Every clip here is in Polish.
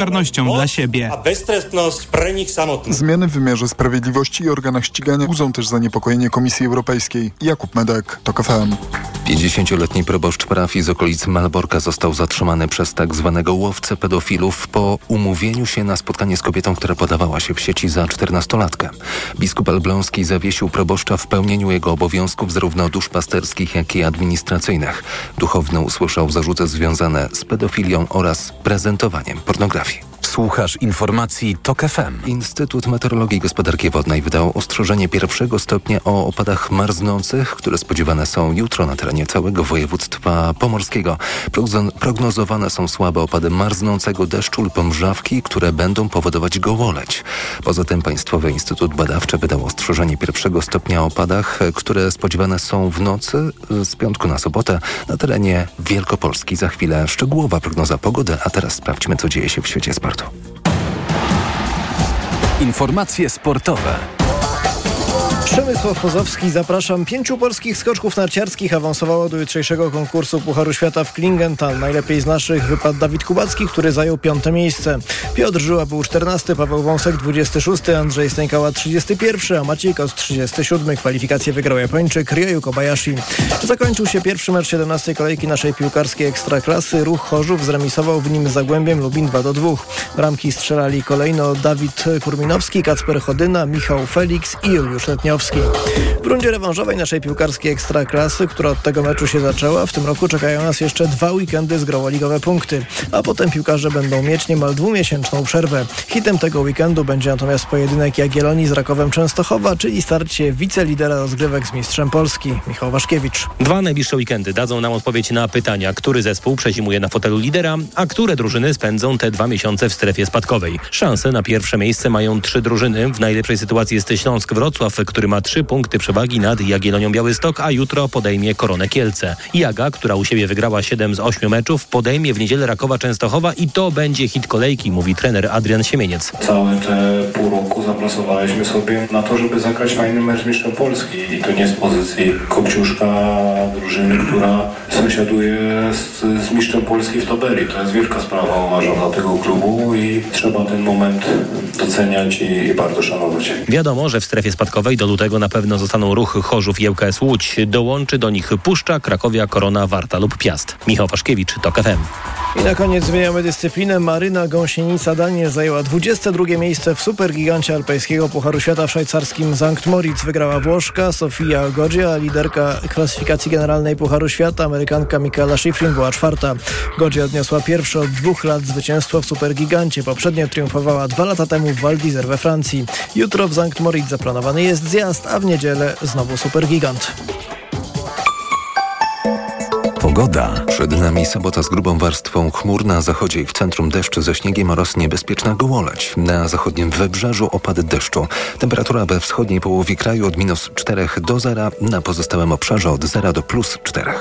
karnością dla siebie. A beztrestność pre nich samotnych. Zmiany w wymiarze sprawiedliwości i organach ścigania budzą też zaniepokojenie Komisji Europejskiej. Jakub Medek, TOK FM. 50-letni proboszcz parafii z okolic Malborka został zatrzymany przez tak zwanego łowcę pedofilów po umówieniu się na spotkanie z kobietą, która podawała się w sieci za 14-latkę. Biskup Elbląski zawiesił proboszcza w pełnieniu jego obowiązków zarówno duszpasterskich, jak i administracyjnych. Duchowny usłyszał zarzuty związane z pedofilią oraz prezentowaniem pornografii. Słuchasz informacji TOK FM. Instytut Meteorologii i Gospodarki Wodnej wydał ostrzeżenie pierwszego stopnia o opadach marznących, które spodziewane są jutro na terenie całego województwa pomorskiego. Prognozowane są słabe opady marznącego deszczu lub mrzawki, które będą powodować gołoleć. Poza tym Państwowy Instytut Badawczy wydał ostrzeżenie pierwszego stopnia o opadach, które spodziewane są w nocy z piątku na sobotę na terenie Wielkopolski. Za chwilę szczegółowa prognoza pogody, a teraz sprawdźmy, co dzieje się w świecie sportu. Informacje sportowe. Przemysław Pozowski, zapraszam. Pięciu polskich skoczków narciarskich awansowało do jutrzejszego konkursu Pucharu Świata w Klingenthal. Najlepiej z naszych wypadł Dawid Kubacki, który zajął piąte miejsce. Piotr Żyła był 14, Paweł Wąsek 26, Andrzej Stękała 31, a Maciej Kos 37. Kwalifikacje wygrał Japończyk Ryoyu Kobayashi. Zakończył się pierwszy mecz 17 kolejki naszej piłkarskiej ekstraklasy. Ruch Chorzów zremisował w nim Zagłębiem Lubin 2 do 2. Bramki strzelali kolejno Dawid Kurminowski, Kacper Chodyna, Michał Felix i Juliusz Letniowski. W rundzie rewanżowej naszej piłkarskiej ekstraklasy, która od tego meczu się zaczęła, w tym roku czekają nas jeszcze dwa weekendy z growoligowe punkty, a potem piłkarze będą mieć niemal dwumiesięczną przerwę. Hitem tego weekendu będzie natomiast pojedynek Jagiellonii z Rakowem Częstochowa, czyli starcie wicelidera rozgrywek z mistrzem Polski, Michał Waszkiewicz. Dwa najbliższe weekendy dadzą nam odpowiedź na pytania, który zespół przezimuje na fotelu lidera, a które drużyny spędzą te dwa miesiące w strefie spadkowej. Szanse na pierwsze miejsce mają trzy drużyny. W najlepszej sytuacji jest Śląsk Wrocław, który ma trzy punkty przewagi nad Jagiellonią Białystok, a jutro podejmie Koronę Kielce. Jaga, która u siebie wygrała 7 z 8 meczów, podejmie w niedzielę Rakowa Częstochowa i to będzie hit kolejki, mówi trener Adrian Siemieniec. Całe te pół roku zapracowaliśmy sobie na to, żeby zagrać fajny mecz mistrzem Polski i to nie z pozycji kopciuszka drużyny, która sąsiaduje z, z mistrzem Polski w tabeli. To jest wielka sprawa uważam dla tego klubu i trzeba ten moment doceniać i, i bardzo szanować. Wiadomo, że w strefie spadkowej do lutego na pewno zostaną ruchy Chorzów i ŁKS Łódź. Dołączy do nich Puszcza, Krakowia, Korona, Warta lub Piast. Michał Waszkiewicz, TOK FM. I na koniec zmieniamy dyscyplinę. Maryna Gąsienica Daniel zajęła 22 miejsce w supergigancie alpejskiego Pucharu Świata w szwajcarskim Sankt Moritz. Wygrała Włoszka Sofia Godzia, liderka klasyfikacji generalnej Pucharu Świata. Amerykanka Michaela Schifrin była czwarta. Godzia odniosła pierwsze od dwóch lat zwycięstwo w supergigancie. Poprzednio triumfowała dwa lata temu w Val d'Isère we Francji. Jutro w Sankt Moritz zaplanowany jest zjazd, a w niedzielę znowu supergigant. Pogoda. Przed nami sobota z grubą warstwą chmur na zachodzie i w centrum deszczu ze śniegiem oraz niebezpieczna gołoleć. Na zachodnim wybrzeżu opady deszczu. Temperatura we wschodniej połowie kraju od minus 4 do 0, na pozostałym obszarze od 0 do plus 4.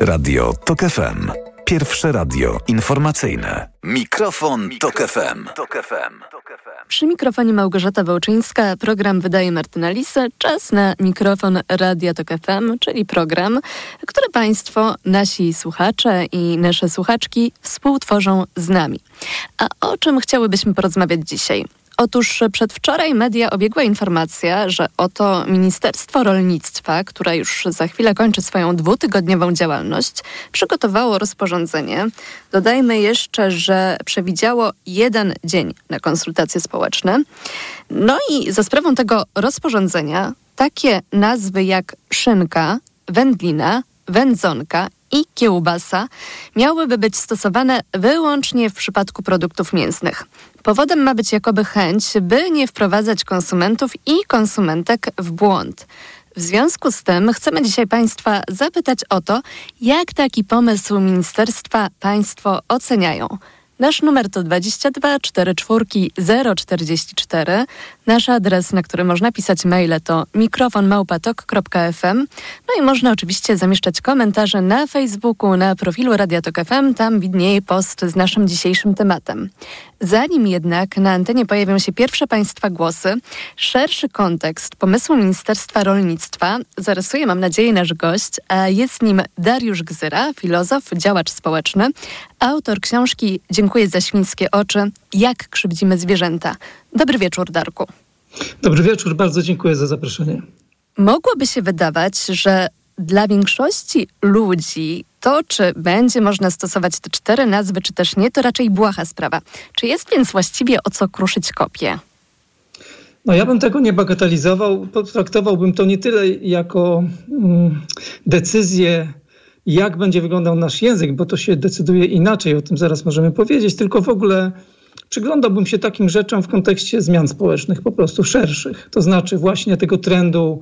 Radio TOK FM. Pierwsze radio informacyjne. Mikrofon, Mikrofon Tok FM. Tok FM. Przy mikrofonie Małgorzata Wołczyńska. Program wydaje Martyna Lisę. Czas na mikrofon Radia Tok FM, czyli program, który Państwo, nasi słuchacze i nasze słuchaczki współtworzą z nami. A o czym chciałybyśmy porozmawiać dzisiaj? Otóż przedwczoraj media obiegła informacja, że oto Ministerstwo Rolnictwa, które już za chwilę kończy swoją dwutygodniową działalność, przygotowało rozporządzenie. Dodajmy jeszcze, że przewidziało jeden dzień na konsultacje społeczne. No i za sprawą tego rozporządzenia takie nazwy jak szynka, wędlina, wędzonka i kiełbasa miałyby być stosowane wyłącznie w przypadku produktów mięsnych. Powodem ma być jakoby chęć, by nie wprowadzać konsumentów i konsumentek w błąd. W związku z tym chcemy dzisiaj Państwa zapytać o to, jak taki pomysł ministerstwa Państwo oceniają. Nasz numer to 22 44 044. Nasz adres, na który można pisać maile to mikrofonmałpatok.fm. No i można oczywiście zamieszczać komentarze na Facebooku, na profilu Radia Tok FM. Tam widnieje post z naszym dzisiejszym tematem. Zanim jednak na antenie pojawią się pierwsze Państwa głosy, szerszy kontekst pomysłu Ministerstwa Rolnictwa zarysuje, mam nadzieję, nasz gość, a jest nim Dariusz Gzyra, filozof, działacz społeczny, Autor książki Dziękuję za świńskie oczy. Jak krzywdzimy zwierzęta. Dobry wieczór, Darku. Dobry wieczór, bardzo dziękuję za zaproszenie. Mogłoby się wydawać, że dla większości ludzi to, czy będzie można stosować te cztery nazwy, czy też nie, to raczej błaha sprawa. Czy jest więc właściwie o co kruszyć kopię? No ja bym tego nie bagatelizował. Potraktowałbym to nie tyle jako mm, decyzję, jak będzie wyglądał nasz język, bo to się decyduje inaczej, o tym zaraz możemy powiedzieć, tylko w ogóle przyglądałbym się takim rzeczom w kontekście zmian społecznych, po prostu szerszych. To znaczy właśnie tego trendu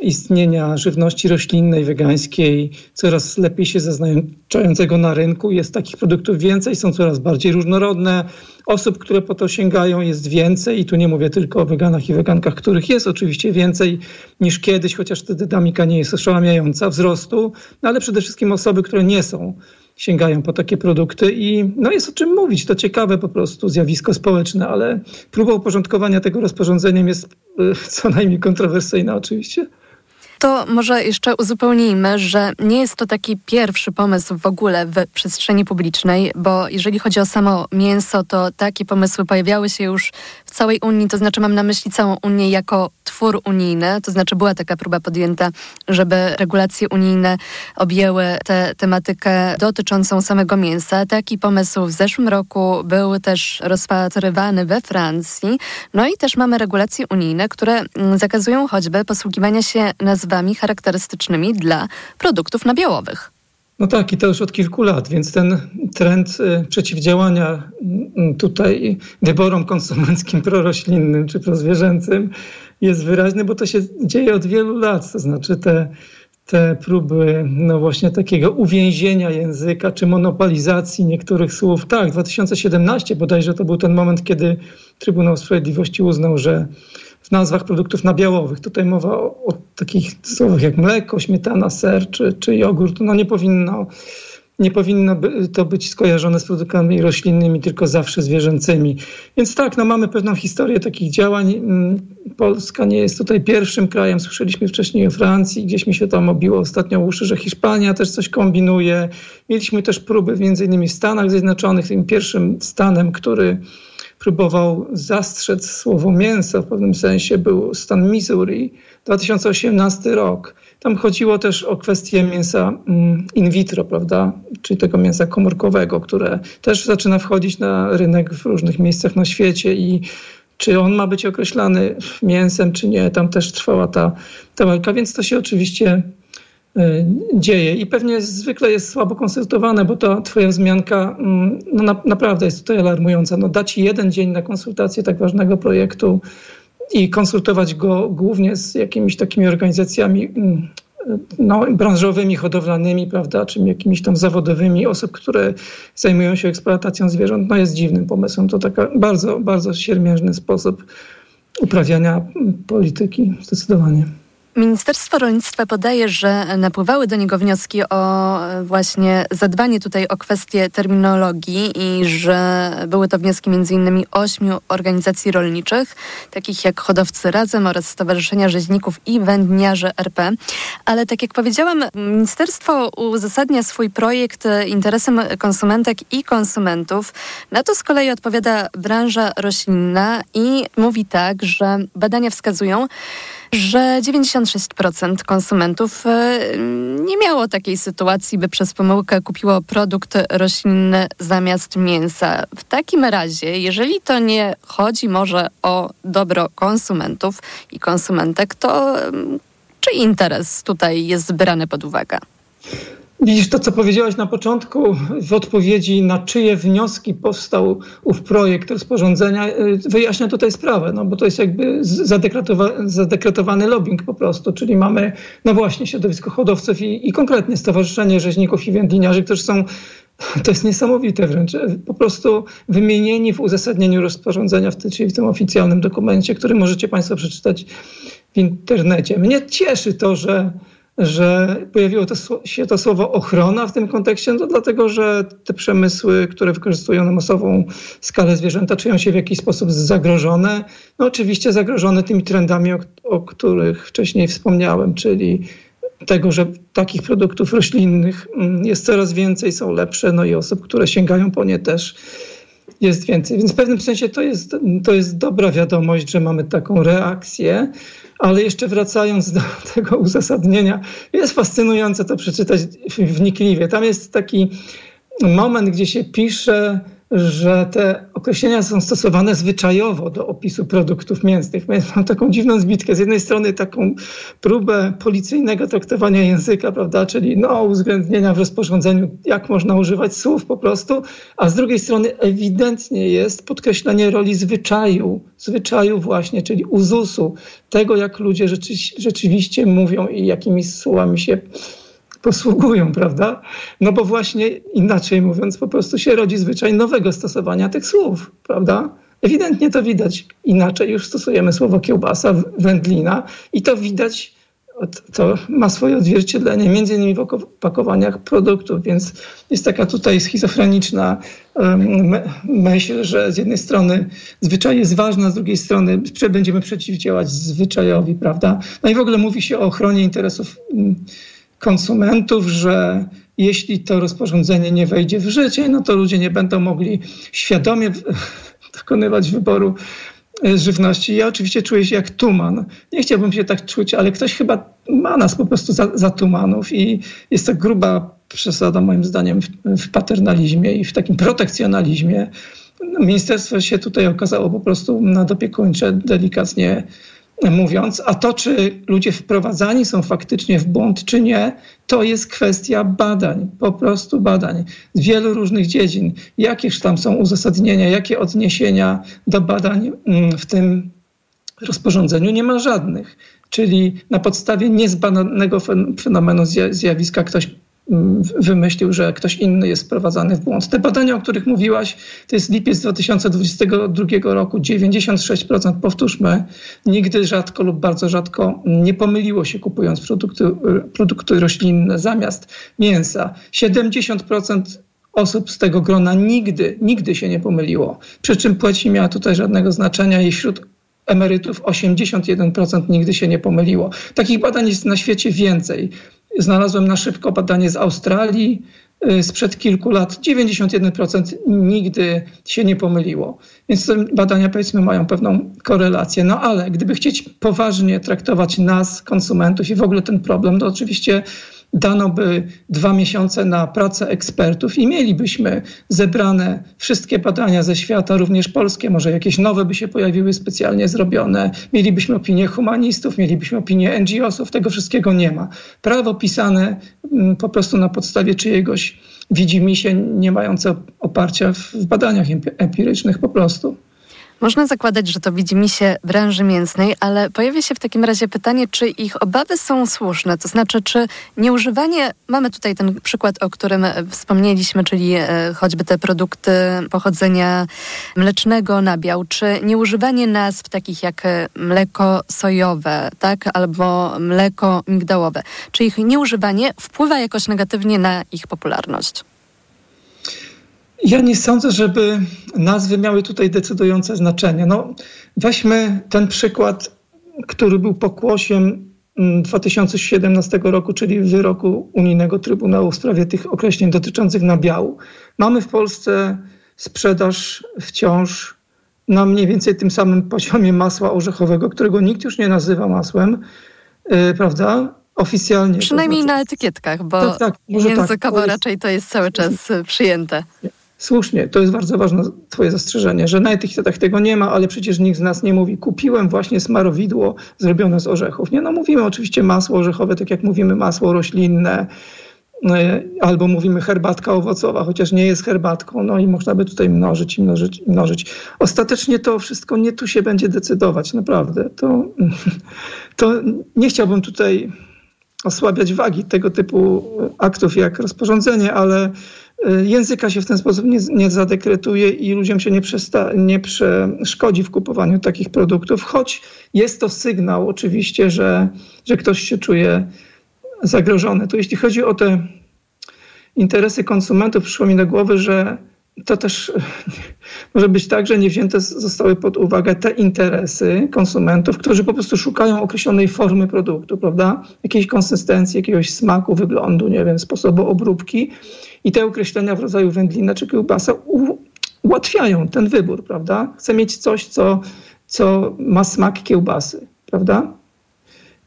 istnienia żywności roślinnej, wegańskiej, coraz lepiej się zaznaczającego na rynku. Jest takich produktów więcej, są coraz bardziej różnorodne. Osób, które po to sięgają jest więcej i tu nie mówię tylko o weganach i wegankach, których jest oczywiście więcej niż kiedyś, chociaż ta dynamika nie jest oszałamiająca wzrostu, no ale przede wszystkim osoby, które nie są sięgają po takie produkty i no jest o czym mówić. To ciekawe po prostu zjawisko społeczne, ale próba uporządkowania tego rozporządzeniem jest e, co najmniej kontrowersyjna oczywiście. To może jeszcze uzupełnijmy, że nie jest to taki pierwszy pomysł w ogóle w przestrzeni publicznej, bo jeżeli chodzi o samo mięso, to takie pomysły pojawiały się już całej Unii, to znaczy mam na myśli całą Unię jako twór unijny, to znaczy była taka próba podjęta, żeby regulacje unijne objęły tę tematykę dotyczącą samego mięsa. Taki pomysł w zeszłym roku był też rozpatrywany we Francji. No i też mamy regulacje unijne, które zakazują choćby posługiwania się nazwami charakterystycznymi dla produktów nabiałowych. No tak, i to już od kilku lat, więc ten trend y, przeciwdziałania y, tutaj wyborom konsumenckim proroślinnym czy prozwierzęcym jest wyraźny, bo to się dzieje od wielu lat. To znaczy te, te próby no właśnie takiego uwięzienia języka czy monopolizacji niektórych słów. Tak, 2017 bodajże to był ten moment, kiedy Trybunał Sprawiedliwości uznał, że w nazwach produktów nabiałowych. Tutaj mowa o, o takich słowach jak mleko, śmietana, ser czy, czy jogurt. No nie powinno, nie powinno to być skojarzone z produktami roślinnymi, tylko zawsze zwierzęcymi. Więc tak, no mamy pewną historię takich działań. Mm, Polska nie jest tutaj pierwszym krajem. Słyszeliśmy wcześniej o Francji, gdzieś mi się tam obiło ostatnio uszy, że Hiszpania też coś kombinuje. Mieliśmy też próby między innymi w Stanach Zjednoczonych, tym pierwszym stanem, który próbował zastrzec słowo mięso w pewnym sensie, był stan Missouri, 2018 rok. Tam chodziło też o kwestię mięsa mm, in vitro, prawda, czyli tego mięsa komórkowego, które też zaczyna wchodzić na rynek w różnych miejscach na świecie i czy on ma być określany mięsem, czy nie. Tam też trwała ta, ta walka, więc to się oczywiście dzieje i pewnie zwykle jest słabo konsultowane, bo ta twoja wzmianka mm, no na, naprawdę jest tutaj alarmująca. No dać jeden dzień na konsultację tak ważnego projektu i konsultować go głównie z jakimiś takimi organizacjami mm, no, branżowymi, hodowlanymi, prawda, czy jakimiś tam zawodowymi osób, które zajmują się eksploatacją zwierząt, no jest dziwnym pomysłem. To taka bardzo, bardzo siermiężny sposób uprawiania polityki, zdecydowanie. Ministerstwo Rolnictwa podaje, że napływały do niego wnioski o właśnie zadbanie tutaj o kwestię terminologii i że były to wnioski m.in. ośmiu organizacji rolniczych, takich jak Hodowcy Razem oraz Stowarzyszenia Rzeźników i Wędniarzy RP. Ale tak jak powiedziałam, ministerstwo uzasadnia swój projekt interesem konsumentek i konsumentów. Na to z kolei odpowiada branża roślinna i mówi tak, że badania wskazują, że 96% konsumentów e, nie miało takiej sytuacji, by przez pomyłkę kupiło produkt roślinny zamiast mięsa. W takim razie, jeżeli to nie chodzi może o dobro konsumentów i konsumentek, to czy interes tutaj jest brany pod uwagę? Widzisz to, co powiedziałaś na początku, w odpowiedzi na czyje wnioski powstał ów projekt rozporządzenia, y, wyjaśnia tutaj sprawę, no bo to jest jakby zadekretowany lobbying po prostu, czyli mamy, no właśnie, środowisko hodowców i, i konkretnie Stowarzyszenie Rzeźników i Wędliniarzy, którzy są to jest niesamowite wręcz. Po prostu wymienieni w uzasadnieniu rozporządzenia, w tym, czyli w tym oficjalnym dokumencie, który możecie Państwo przeczytać w internecie. Mnie cieszy to, że że pojawiło to, się to słowo ochrona w tym kontekście, no dlatego że te przemysły, które wykorzystują na masową skalę zwierzęta, czują się w jakiś sposób zagrożone. No oczywiście zagrożone tymi trendami, o, o których wcześniej wspomniałem, czyli tego, że takich produktów roślinnych mm, jest coraz więcej, są lepsze, no i osób, które sięgają po nie też jest więcej. Więc w pewnym sensie to jest, to jest dobra wiadomość, że mamy taką reakcję, ale jeszcze wracając do tego uzasadnienia, jest fascynujące to przeczytać wnikliwie. Tam jest taki moment, gdzie się pisze, że te określenia są stosowane zwyczajowo do opisu produktów mięsnych. Mam taką dziwną zbitkę. Z jednej strony taką próbę policyjnego traktowania języka, prawda, czyli no, uwzględnienia w rozporządzeniu, jak można używać słów po prostu, a z drugiej strony ewidentnie jest podkreślenie roli zwyczaju, zwyczaju właśnie, czyli uzusu, tego jak ludzie rzeczy, rzeczywiście mówią i jakimi słowami się posługują, prawda? No bo właśnie inaczej mówiąc, po prostu się rodzi zwyczaj nowego stosowania tych słów, prawda? Ewidentnie to widać. Inaczej już stosujemy słowo kiełbasa, wędlina i to widać, to ma swoje odzwierciedlenie między innymi w opakowaniach produktów, więc jest taka tutaj schizofreniczna myśl, że z jednej strony zwyczaj jest ważny, a z drugiej strony będziemy przeciwdziałać zwyczajowi, prawda? No i w ogóle mówi się o ochronie interesów konsumentów, że jeśli to rozporządzenie nie wejdzie w życie, no to ludzie nie będą mogli świadomie dokonywać wyboru e, żywności. Ja oczywiście czuję się jak tuman. Nie chciałbym się tak czuć, ale ktoś chyba ma nas po prostu za, za tumanów i jest to gruba przesada moim zdaniem w, w paternalizmie i w takim protekcjonalizmie. Ministerstwo się tutaj okazało po prostu nadopiekuńcze, delikatnie mówiąc, a to, czy ludzie wprowadzani są faktycznie w błąd, czy nie, to jest kwestia badań, po prostu badań z wielu różnych dziedzin. Jakież tam są uzasadnienia, jakie odniesienia do badań mm, w tym rozporządzeniu nie ma żadnych. Czyli na podstawie niezbadanego fenomenu zjawiska ktoś wymyślił, że ktoś inny jest wprowadzany w błąd. Te badania, o których mówiłaś, to jest lipiec 2022 roku, 96%, powtórzmy, nigdy rzadko lub bardzo rzadko nie pomyliło się kupując produkty, produkty roślinne zamiast mięsa. 70% osób z tego grona nigdy, nigdy się nie pomyliło. Przy czym płeć nie miała tutaj żadnego znaczenia i wśród emerytów 81% nigdy się nie pomyliło. Takich badań jest na świecie więcej. Znalazłem na szybko badanie z Australii y, sprzed kilku lat. 91% nigdy się nie pomyliło. Więc te badania powiedzmy mają pewną korelację. No ale gdyby chcieć poważnie traktować nas, konsumentów i w ogóle ten problem, to oczywiście dano by dwa miesiące na pracę ekspertów i mielibyśmy zebrane wszystkie badania ze świata, również polskie, może jakieś nowe by się pojawiły specjalnie zrobione. Mielibyśmy opinie humanistów, mielibyśmy opinie NGO-sów, tego wszystkiego nie ma. Prawo pisane mm, po prostu na podstawie czyjegoś widzimisię, nie mające oparcia w badaniach empirycznych po prostu. Można zakładać, że to widzi mi się branży mięsnej, ale pojawia się w takim razie pytanie, czy ich obawy są słuszne? To znaczy, czy nieużywanie, mamy tutaj ten przykład, o którym wspomnieliśmy, czyli e, choćby te produkty pochodzenia mlecznego, nabiał, czy nieużywanie nazw takich jak e, mleko sojowe, tak, albo mleko migdałowe, czy ich nieużywanie wpływa jakoś negatywnie na ich popularność? Ja nie sądzę, żeby nazwy miały tutaj decydujące znaczenie. No, weźmy ten przykład, który był pokłosiem 2017 mm, roku, czyli wyroku Unijnego Trybunału w sprawie tych określeń dotyczących nabiału. Mamy w Polsce sprzedaż wciąż na mniej więcej tym samym poziomie masła orzechowego, którego nikt już nie nazywa masłem, yy, prawda? Oficjalnie. Przynajmniej znaczy... na etykietkach, bo tak, tak, językowo tak, raczej to jest cały czas przyjęte. Słusznie, to jest bardzo ważne twoje zastrzeżenie, że na etykietach tego nie ma, ale przecież nikt z nas nie mówi kupiłem właśnie smarowidło zrobione z orzechów. Nie, no mówimy oczywiście masło orzechowe, tak jak mówimy masło roślinne, e, albo mówimy herbatka owocowa, chociaż nie jest herbatką, no i można by tutaj mnożyć i mnożyć i mnożyć. Ostatecznie to wszystko nie tu się będzie decydować, naprawdę. To, to nie chciałbym tutaj osłabiać wagi tego typu aktów jak rozporządzenie, ale Y, języka się w ten sposób nie, nie zadekretuje i ludziom się nie, przesta, nie przeszkodzi w kupowaniu takich produktów, choć jest to sygnał oczywiście, że, że ktoś się czuje zagrożony. To jeśli chodzi o te interesy konsumentów, przyszło mi do głowy, że to też może być tak, że nie wzięte zostały pod uwagę te interesy konsumentów, którzy po prostu szukają określonej formy produktu, prawda? Jakiejś konsystencji, jakiegoś smaku, wyglądu, nie wiem, sposobu obróbki. I te określenia w rodzaju wędlina czy kiełbasa ułatwiają ten wybór, prawda? Chcę mieć coś, co, co ma smak kiełbasy, prawda?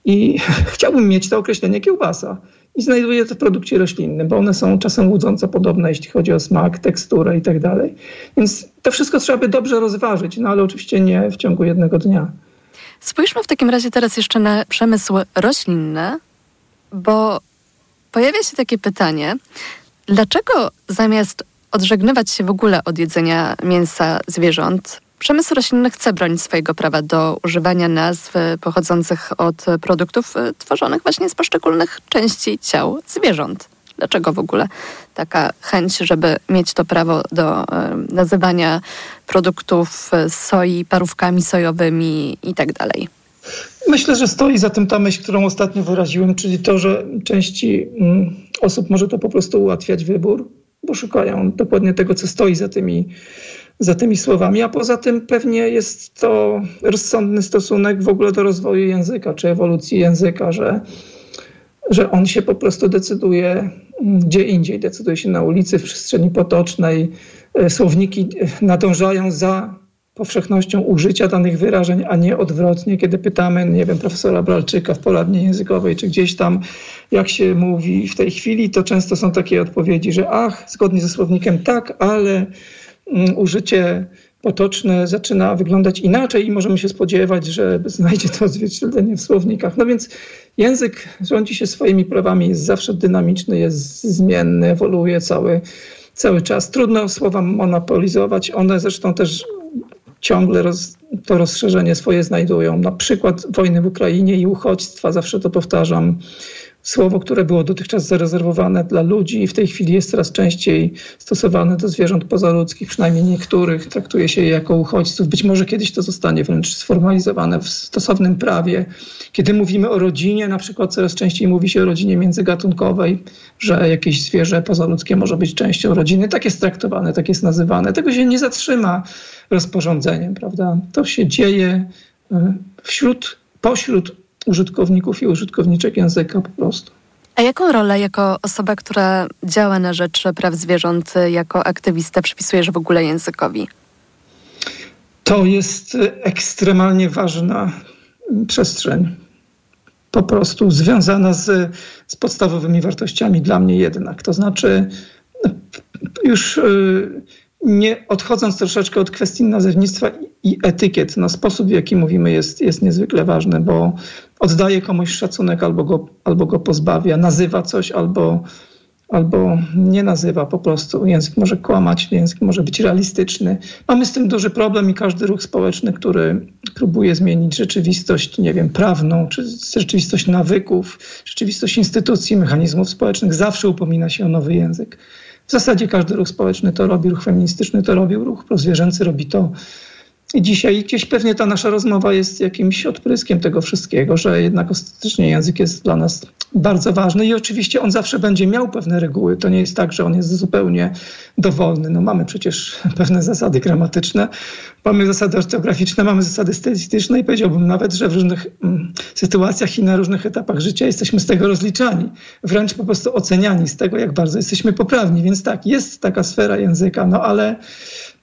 I chciałbym mieć to określenie kiełbasa i znajduje to w produkcie roślinnym, bo one są czasem łudząco podobne, jeśli chodzi o smak, teksturę i tak dalej. Więc to wszystko trzeba by dobrze rozważyć, no ale oczywiście nie w ciągu jednego dnia. Spójrzmy w takim razie teraz jeszcze na przemysł roślinny, bo pojawia się takie pytanie, dlaczego zamiast odżegnywać się w ogóle od jedzenia mięsa zwierząt, Przemysł roślinny chce bronić swojego prawa do używania nazw pochodzących od produktów e, tworzonych właśnie z poszczególnych części ciał zwierząt. Dlaczego w ogóle taka chęć, żeby mieć to prawo do e, nazywania produktów soi parówkami sojowymi i tak dalej? Myślę, że stoi za tym ta myśl, którą ostatnio wyraziłem, czyli to, że części mm, osób może to po prostu ułatwiać wybór, bo szukają dokładnie tego, co stoi za tymi za tymi słowami, a poza tym pewnie jest to rozsądny stosunek w ogóle do rozwoju języka czy ewolucji języka, że, że on się po prostu decyduje gdzie indziej, decyduje się na ulicy, w przestrzeni potocznej. E, słowniki e, nadążają za powszechnością użycia danych wyrażeń, a nie odwrotnie, kiedy pytamy, nie wiem, profesora Bralczyka w poradni językowej, czy gdzieś tam, jak się mówi w tej chwili, to często są takie odpowiedzi, że ach, zgodnie ze słownikiem tak, ale Mm, użycie potoczne zaczyna wyglądać inaczej i możemy się spodziewać, że znajdzie to odzwierciedlenie w słownikach. No więc język rządzi się swoimi prawami, jest zawsze dynamiczny, jest zmienny, ewoluuje cały, cały czas. Trudno słowa monopolizować. One zresztą też ciągle roz, to rozszerzenie swoje znajdują. Na przykład wojny w Ukrainie i uchodźstwa, zawsze to powtarzam słowo, które było dotychczas zarezerwowane dla ludzi w tej chwili jest coraz częściej stosowane do zwierząt pozaludzkich, przynajmniej niektórych traktuje się je jako uchodźców. Być może kiedyś to zostanie wręcz sformalizowane w stosownym prawie. Kiedy mówimy o rodzinie, na przykład coraz częściej mówi się o rodzinie międzygatunkowej, że jakieś zwierzę pozaludzkie może być częścią rodziny. Tak jest traktowane, tak jest nazywane. Tego się nie zatrzyma rozporządzeniem, prawda? To się dzieje e, wśród, pośród użytkowników i użytkowniczek języka po prostu. A jaką rolę jako osoba, która działa na rzecz praw zwierząt, jako aktywista przypisujesz w ogóle językowi? To jest ekstremalnie ważna przestrzeń. Po prostu związana z, z podstawowymi wartościami dla mnie jednak. To znaczy, już y, nie odchodząc troszeczkę od kwestii nazewnictwa i etykiet, no sposób w jaki mówimy jest, jest niezwykle ważny, bo oddaje komuś szacunek albo go, albo go pozbawia, nazywa coś albo, albo nie nazywa po prostu. Język może kłamać, język może być realistyczny. Mamy z tym duży problem i każdy ruch społeczny, który próbuje zmienić rzeczywistość, nie wiem, prawną, czy rzeczywistość nawyków, rzeczywistość instytucji, mechanizmów społecznych, zawsze upomina się o nowy język. W zasadzie każdy ruch społeczny to robi, ruch feministyczny to robił, ruch prozwierzęcy robi to. Dzisiaj gdzieś pewnie ta nasza rozmowa jest jakimś odpryskiem tego wszystkiego, że jednak ostatecznie język jest dla nas bardzo ważny i oczywiście on zawsze będzie miał pewne reguły. To nie jest tak, że on jest zupełnie dowolny. No mamy przecież pewne zasady gramatyczne, mamy zasady ortograficzne, mamy zasady stylistyczne i powiedziałbym nawet, że w różnych mm, sytuacjach i na różnych etapach życia jesteśmy z tego rozliczani, wręcz po prostu oceniani z tego, jak bardzo jesteśmy poprawni. Więc tak, jest taka sfera języka, no ale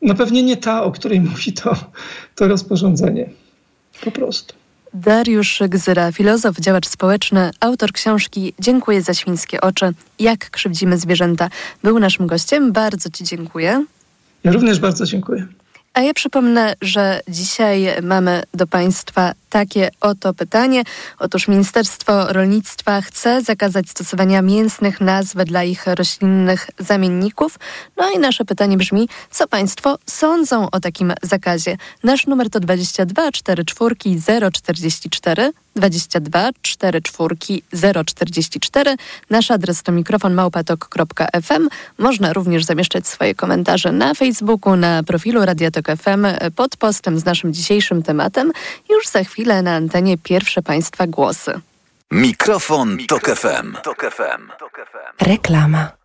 no pewnie nie ta, o której mówi to, to rozporządzenie. Po prostu. Dariusz Gzyra, filozof, działacz społeczny, autor książki Dziękuję za świńskie oczy. Jak krzywdzimy zwierzęta. Był naszym gościem. Bardzo Ci dziękuję. Ja również bardzo dziękuję. A ja przypomnę, że dzisiaj mamy do Państwa takie oto pytanie. Otóż Ministerstwo Rolnictwa chce zakazać stosowania mięsnych nazw dla ich roślinnych zamienników. No i nasze pytanie brzmi, co Państwo sądzą o takim zakazie? Nasz numer to 22 44 044 22 44 044. Nasz adres to mikrofon małpatok.fm. Można również zamieszczać swoje komentarze na Facebooku, na profilu Radiatok FM pod postem z naszym dzisiejszym tematem. Już za chwilę na antenie pierwsze Państwa głosy. Mikrofon, Mikrofon Tok FM. Reklama.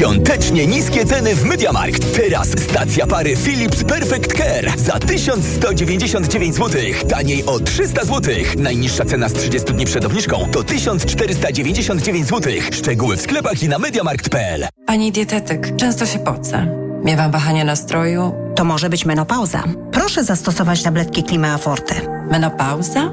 Świątecznie niskie ceny w Mediamarkt. Teraz stacja pary Philips Perfect Care za 1199 zł. Taniej o 300 zł. Najniższa cena z 30 dni przed obniżką to 1499 zł. Szczegóły w sklepach i na mediamarkt.pl. Pani dietetyk, często się pocę. Miewam wahania nastroju. To może być menopauza. Proszę zastosować tabletki Klimea Forte. Menopauza?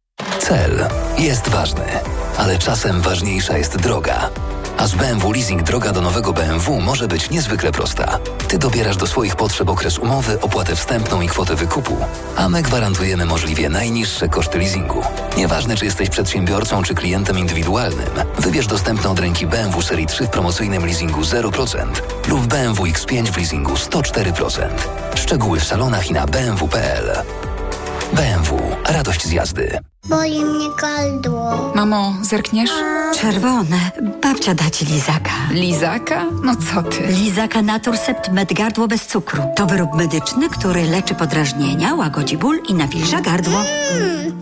Cel jest ważny, ale czasem ważniejsza jest droga. A z BMW Leasing droga do nowego BMW może być niezwykle prosta. Ty dobierasz do swoich potrzeb okres umowy, opłatę wstępną i kwotę wykupu, a my gwarantujemy możliwie najniższe koszty leasingu. Nieważne, czy jesteś przedsiębiorcą, czy klientem indywidualnym, wybierz dostępne od ręki BMW Serii 3 w promocyjnym leasingu 0% lub BMW X5 w leasingu 104%. Szczegóły w salonach i na bmw.pl. BMW. Radość z jazdy. Boli mnie gardło. Mamo, zerkniesz? Czerwone. Babcia da ci lizaka. Lizaka? No co ty? Lizaka Naturcept Med Gardło bez cukru. To wyrób medyczny, który leczy podrażnienia, łagodzi ból i nawilża gardło. Mmm,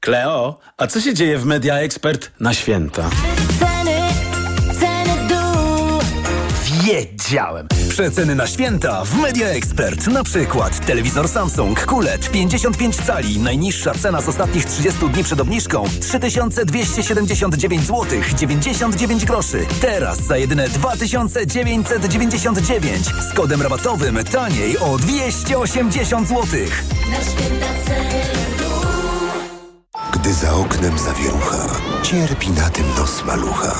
Kleo, a co się dzieje w Media Expert na święta? Wiedziałem! Przeceny na święta w Media Expert. Na przykład telewizor Samsung QLED 55 cali. Najniższa cena z ostatnich 30 dni przed obniżką 3279 zł 99 groszy. Teraz za jedyne 2999 z kodem rabatowym taniej o 280 zł. Na święta ceny. Gdy za oknem zawierucha, cierpi na tym nos malucha.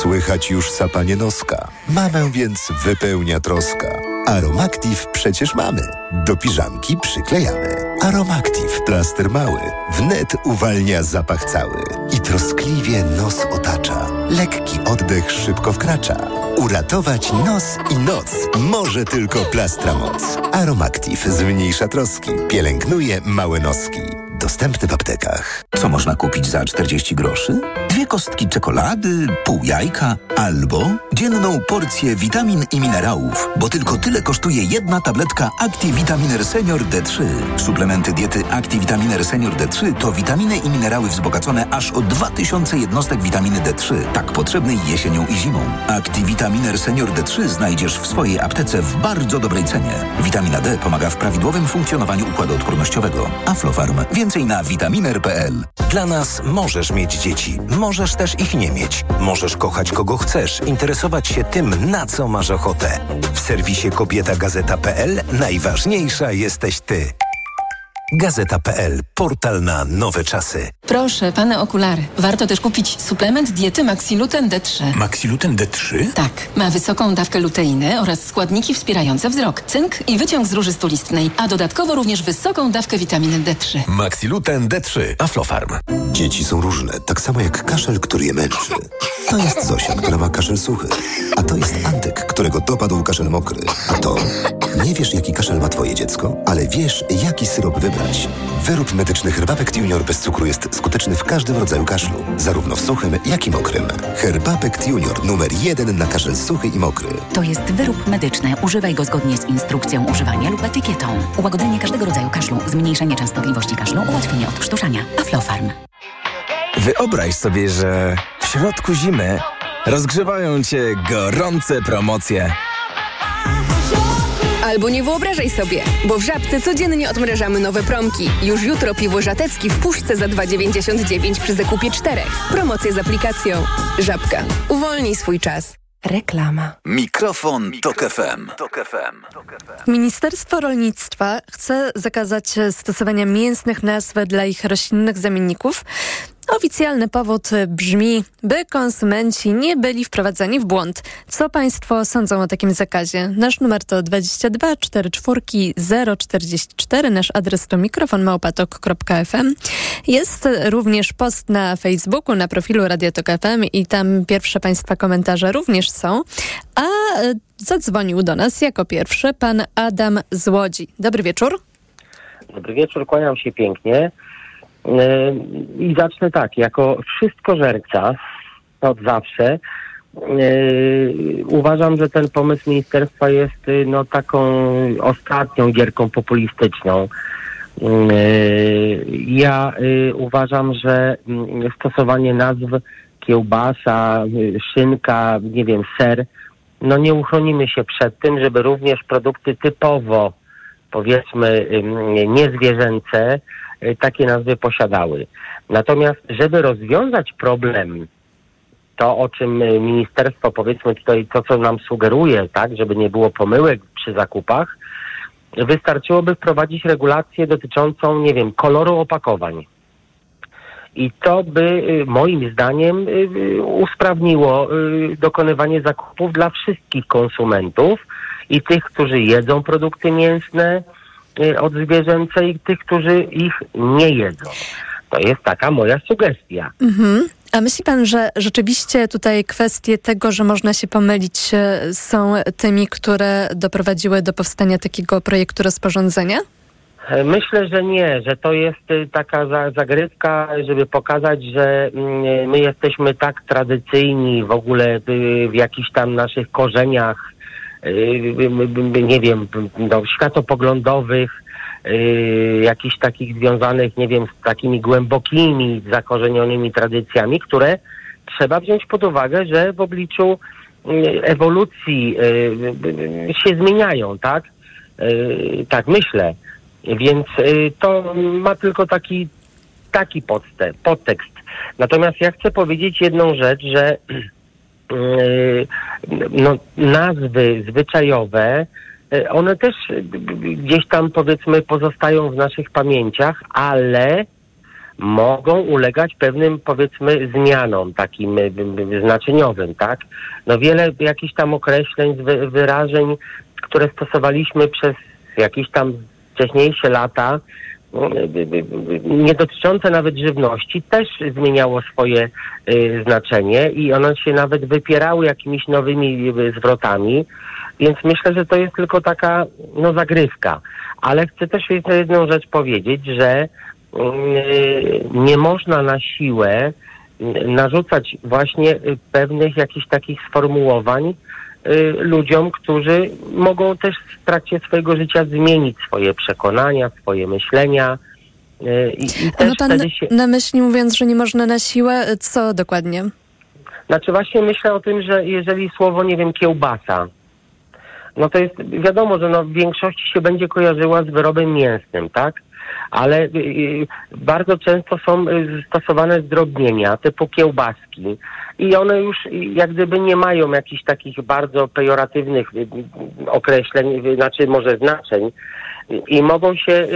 Słychać już sapanie noska. Mamę więc wypełnia troska. Aromactive przecież mamy. Do piżamki przyklejamy. Aromactive plaster mały. Wnet uwalnia zapach cały. I troskliwie nos otacza. Lekki oddech szybko wkracza. Uratować nos i noc może tylko plastra moc. Aromactive zmniejsza troski. Pielęgnuje małe noski. Dostępny w aptekach. Co można kupić za 40 groszy? Dwie kostki czekolady, pół jajka albo dzienną porcję witamin i minerałów, bo tylko tyle kosztuje jedna tabletka ActiVitaminer Senior D3. Suplementy diety ActiVitaminer Senior D3 to witaminy i minerały wzbogacone aż o 2000 jednostek witaminy D3, tak potrzebnej jesienią i zimą. ActiVitaminer Senior D3 znajdziesz w swojej aptece w bardzo dobrej cenie. Witamina D pomaga w prawidłowym funkcjonowaniu układu odpornościowego. Aflofarm. Więcej na vitaminer.pl. Dla nas możesz mieć dzieci, możesz też ich nie mieć. Możesz kochać kogo chcesz, interesować się tym, na co masz ochotę. W serwisie kobietagazeta.pl najważniejsza jesteś ty. Gazeta.pl. Portal na nowe czasy. Proszę, pane okulary. Warto też kupić suplement diety Maxiluten D3. Maxiluten D3? Tak. Ma wysoką dawkę luteiny oraz składniki wspierające wzrok, cynk i wyciąg z róży stulistnej, a dodatkowo również wysoką dawkę witaminy D3. Maxiluten D3. Aflofarm. Dzieci są różne, tak samo jak kaszel, który je męczy. To jest Zosia, która ma kaszel suchy. A to jest Antek, którego dopadł kaszel mokry. A to Nie wiesz, jaki kaszel ma twoje dziecko, ale wiesz, jaki syrop wybrać. Wyrób medyczny Herbapekt Junior bez cukru jest skuteczny w każdym rodzaju kaszlu, zarówno w suchym, jak i mokrym. Herbapekt Junior numer jeden na kaszel suchy i mokry. To jest wyrób medyczny. Używaj go zgodnie z instrukcją używania lub etykietą. Ułagodzenie każdego rodzaju kaszlu, zmniejszenie częstotliwości kaszlu, ułatwienie odkrztuszania. Aflofarm. Wyobraź sobie, że w środku zimy rozgrzewają cię gorące promocje. Albo nie wyobrażaj sobie, bo w Żabce codziennie odmrażamy nowe promki. Już jutro piwo żatecki w puszce za 2,99 przy zakupie czterech. Promocje z aplikacją. Żabka. Uwolnij swój czas. Reklama. Mikrofon, Tok FM. Ministerstwo Rolnictwa chce zakazać stosowania mięsnych nazw dla ich roślinnych zamienników. Oficjalny powód brzmi, by konsumenci nie byli wprowadzani w błąd. Co Państwo sądzą o takim zakazie? Nasz numer to 22 44 044, nasz adres to mikrofonmałpatok.fm. Jest również post na Facebooku, na profilu Radiotok FM i tam pierwsze Państwa komentarze również są. A e, zadzwonił do nas jako pierwszy pan Adam z Łodzi. Dobry wieczór. Dobry wieczór, kłaniam się pięknie. Yy, I zacznę tak, jako wszystkożerca od zawsze yy, uważam, że ten pomysł ministerstwa jest yy, no, taką ostatnią gierką populistyczną. Ja uważam, że yy, stosowanie nazw kiełbasa, szynka, nie wiem, ser, no nie uchronimy się przed tym, żeby również produkty typowo, powiedzmy, niezwierzęce, takie nazwy posiadały. Natomiast, żeby rozwiązać problem, to o czym y, ministerstwo, powiedzmy tutaj, to co nam sugeruje, tak, żeby nie było pomyłek przy zakupach, wystarczyłoby wprowadzić regulację dotyczącą, nie wiem, koloru opakowań. I to by y, moim zdaniem y, y, usprawniło y, dokonywanie zakupów dla wszystkich konsumentów i tych, którzy jedzą produkty mięsne y, od zwierzęce i tych, którzy ich nie jedzą. To jest taka moja sugestia. Mhm. A myśli pan, że rzeczywiście tutaj kwestie tego, że można się pomylić, e, są tymi, które doprowadziły do powstania takiego projektu rozporządzenia? E, Myślę, że nie, że to jest y, taka za, zagrywka, żeby pokazać, że mm, my jesteśmy tak tradycyjni w ogóle y, w jakichś tam naszych korzeniach, y, y, y, nie wiem, no, światopoglądowych, y, jakichś takich związanych, nie wiem, z takimi głębokimi, zakorzenionymi tradycjami, które trzeba wziąć pod uwagę, że w obliczu y, ewolucji y, y, y, się zmieniają, tak? Y, Tak myślę. Więc y, to ma tylko taki, taki podtekst. Natomiast ja chcę powiedzieć jedną rzecz, że y, no, nazwy zwyczajowe, y, one też gdzieś tam powiedzmy pozostają w naszych pamięciach, ale mogą ulegać pewnym powiedzmy zmianom takim y, znaczeniowym, tak? No wiele jakichś tam określeń, wy, wyrażeń, które stosowaliśmy przez jakieś tam wcześniejsze lata, nie dotyczące nawet żywności, też zmieniało swoje y, znaczenie i one się nawet wypierały jakimiś nowymi y, zwrotami, więc myślę, że to jest tylko taka no, zagrywka. Ale chcę też jeszcze jedną rzecz powiedzieć, że y, nie można na siłę narzucać właśnie pewnych jakichś takich sformułowań, ludziom, którzy mogą też w trakcie swojego życia zmienić swoje przekonania, swoje myślenia. y, I, i ma pan wtedy się... na myśli, mówiąc, że nie można na siłę, co dokładnie? Znaczy właśnie myślę o tym, że jeżeli słowo, nie wiem, kiełbasa, no to jest wiadomo, że no w większości się będzie kojarzyła z wyrobem mięsnym, tak? Ale y, y, bardzo często są y, stosowane zdrobnienia typu kiełbaski i one już jak gdyby nie mają jakichś takich bardzo pejoratywnych określeń, znaczy może znaczeń i mogą się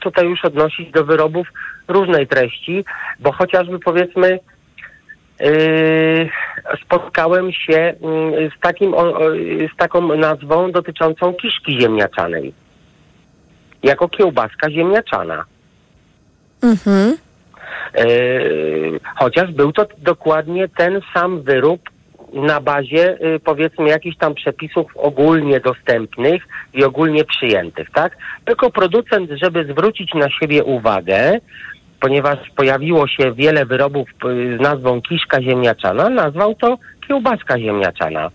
tutaj już odnosić do wyrobów różnej treści, bo chociażby powiedzmy spotkałem się mm, z, takim, z taką nazwą dotyczącą kiszki ziemniaczanej. Jako kiełbaska ziemniaczana. Mhm. Yy, chociaż był to dokładnie ten sam wyrób na bazie y, powiedzmy jakichś tam przepisów ogólnie dostępnych i ogólnie przyjętych, tak? Tylko producent, żeby zwrócić na siebie uwagę, ponieważ pojawiło się wiele wyrobów y, z nazwą kiszka ziemniaczana, nazwał to kiełbaska ziemniaczana.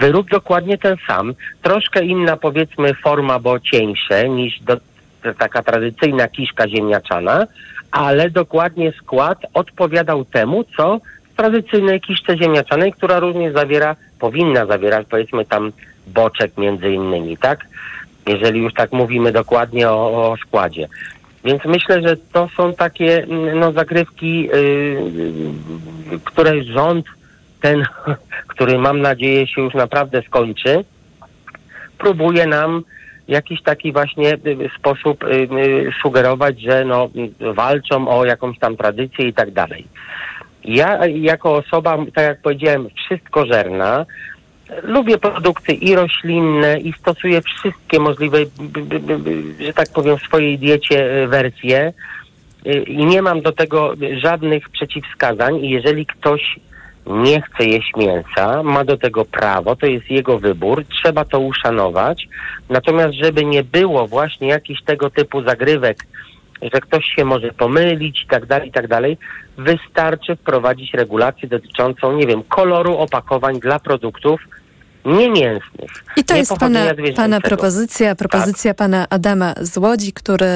Wyrób dokładnie ten sam, troszkę inna powiedzmy forma, bo cieńsze niż do, taka tradycyjna kiszka ziemniaczana, ale dokładnie skład odpowiadał temu, co w tradycyjnej kiszce ziemniaczanej, która również zawiera, powinna zawierać powiedzmy tam boczek między innymi, tak? Jeżeli już tak mówimy dokładnie o, o składzie. Więc myślę, że to są takie no, zagrywki, yy, które rząd ten, który mam nadzieję się już naprawdę skończy, próbuje nam jakiś taki właśnie y, sposób y, y, sugerować, że no, walczą o jakąś tam tradycję i tak dalej. Ja jako osoba, tak jak powiedziałem, wszystko żerna, lubię produkty i roślinne i stosuję wszystkie możliwe, że tak powiem, w swojej diecie wersje i nie mam do tego żadnych przeciwwskazań i jeżeli ktoś nie chce jeść mięsa, ma do tego prawo, to jest jego wybór, trzeba to uszanować. Natomiast, żeby nie było właśnie jakichś tego typu zagrywek, że ktoś się może pomylić i tak dalej, i tak dalej, wystarczy wprowadzić regulację dotyczącą, nie wiem, koloru opakowań dla produktów, niemięsnych. I to nie jest pana, pana propozycja, propozycja pana Adama z Łodzi, który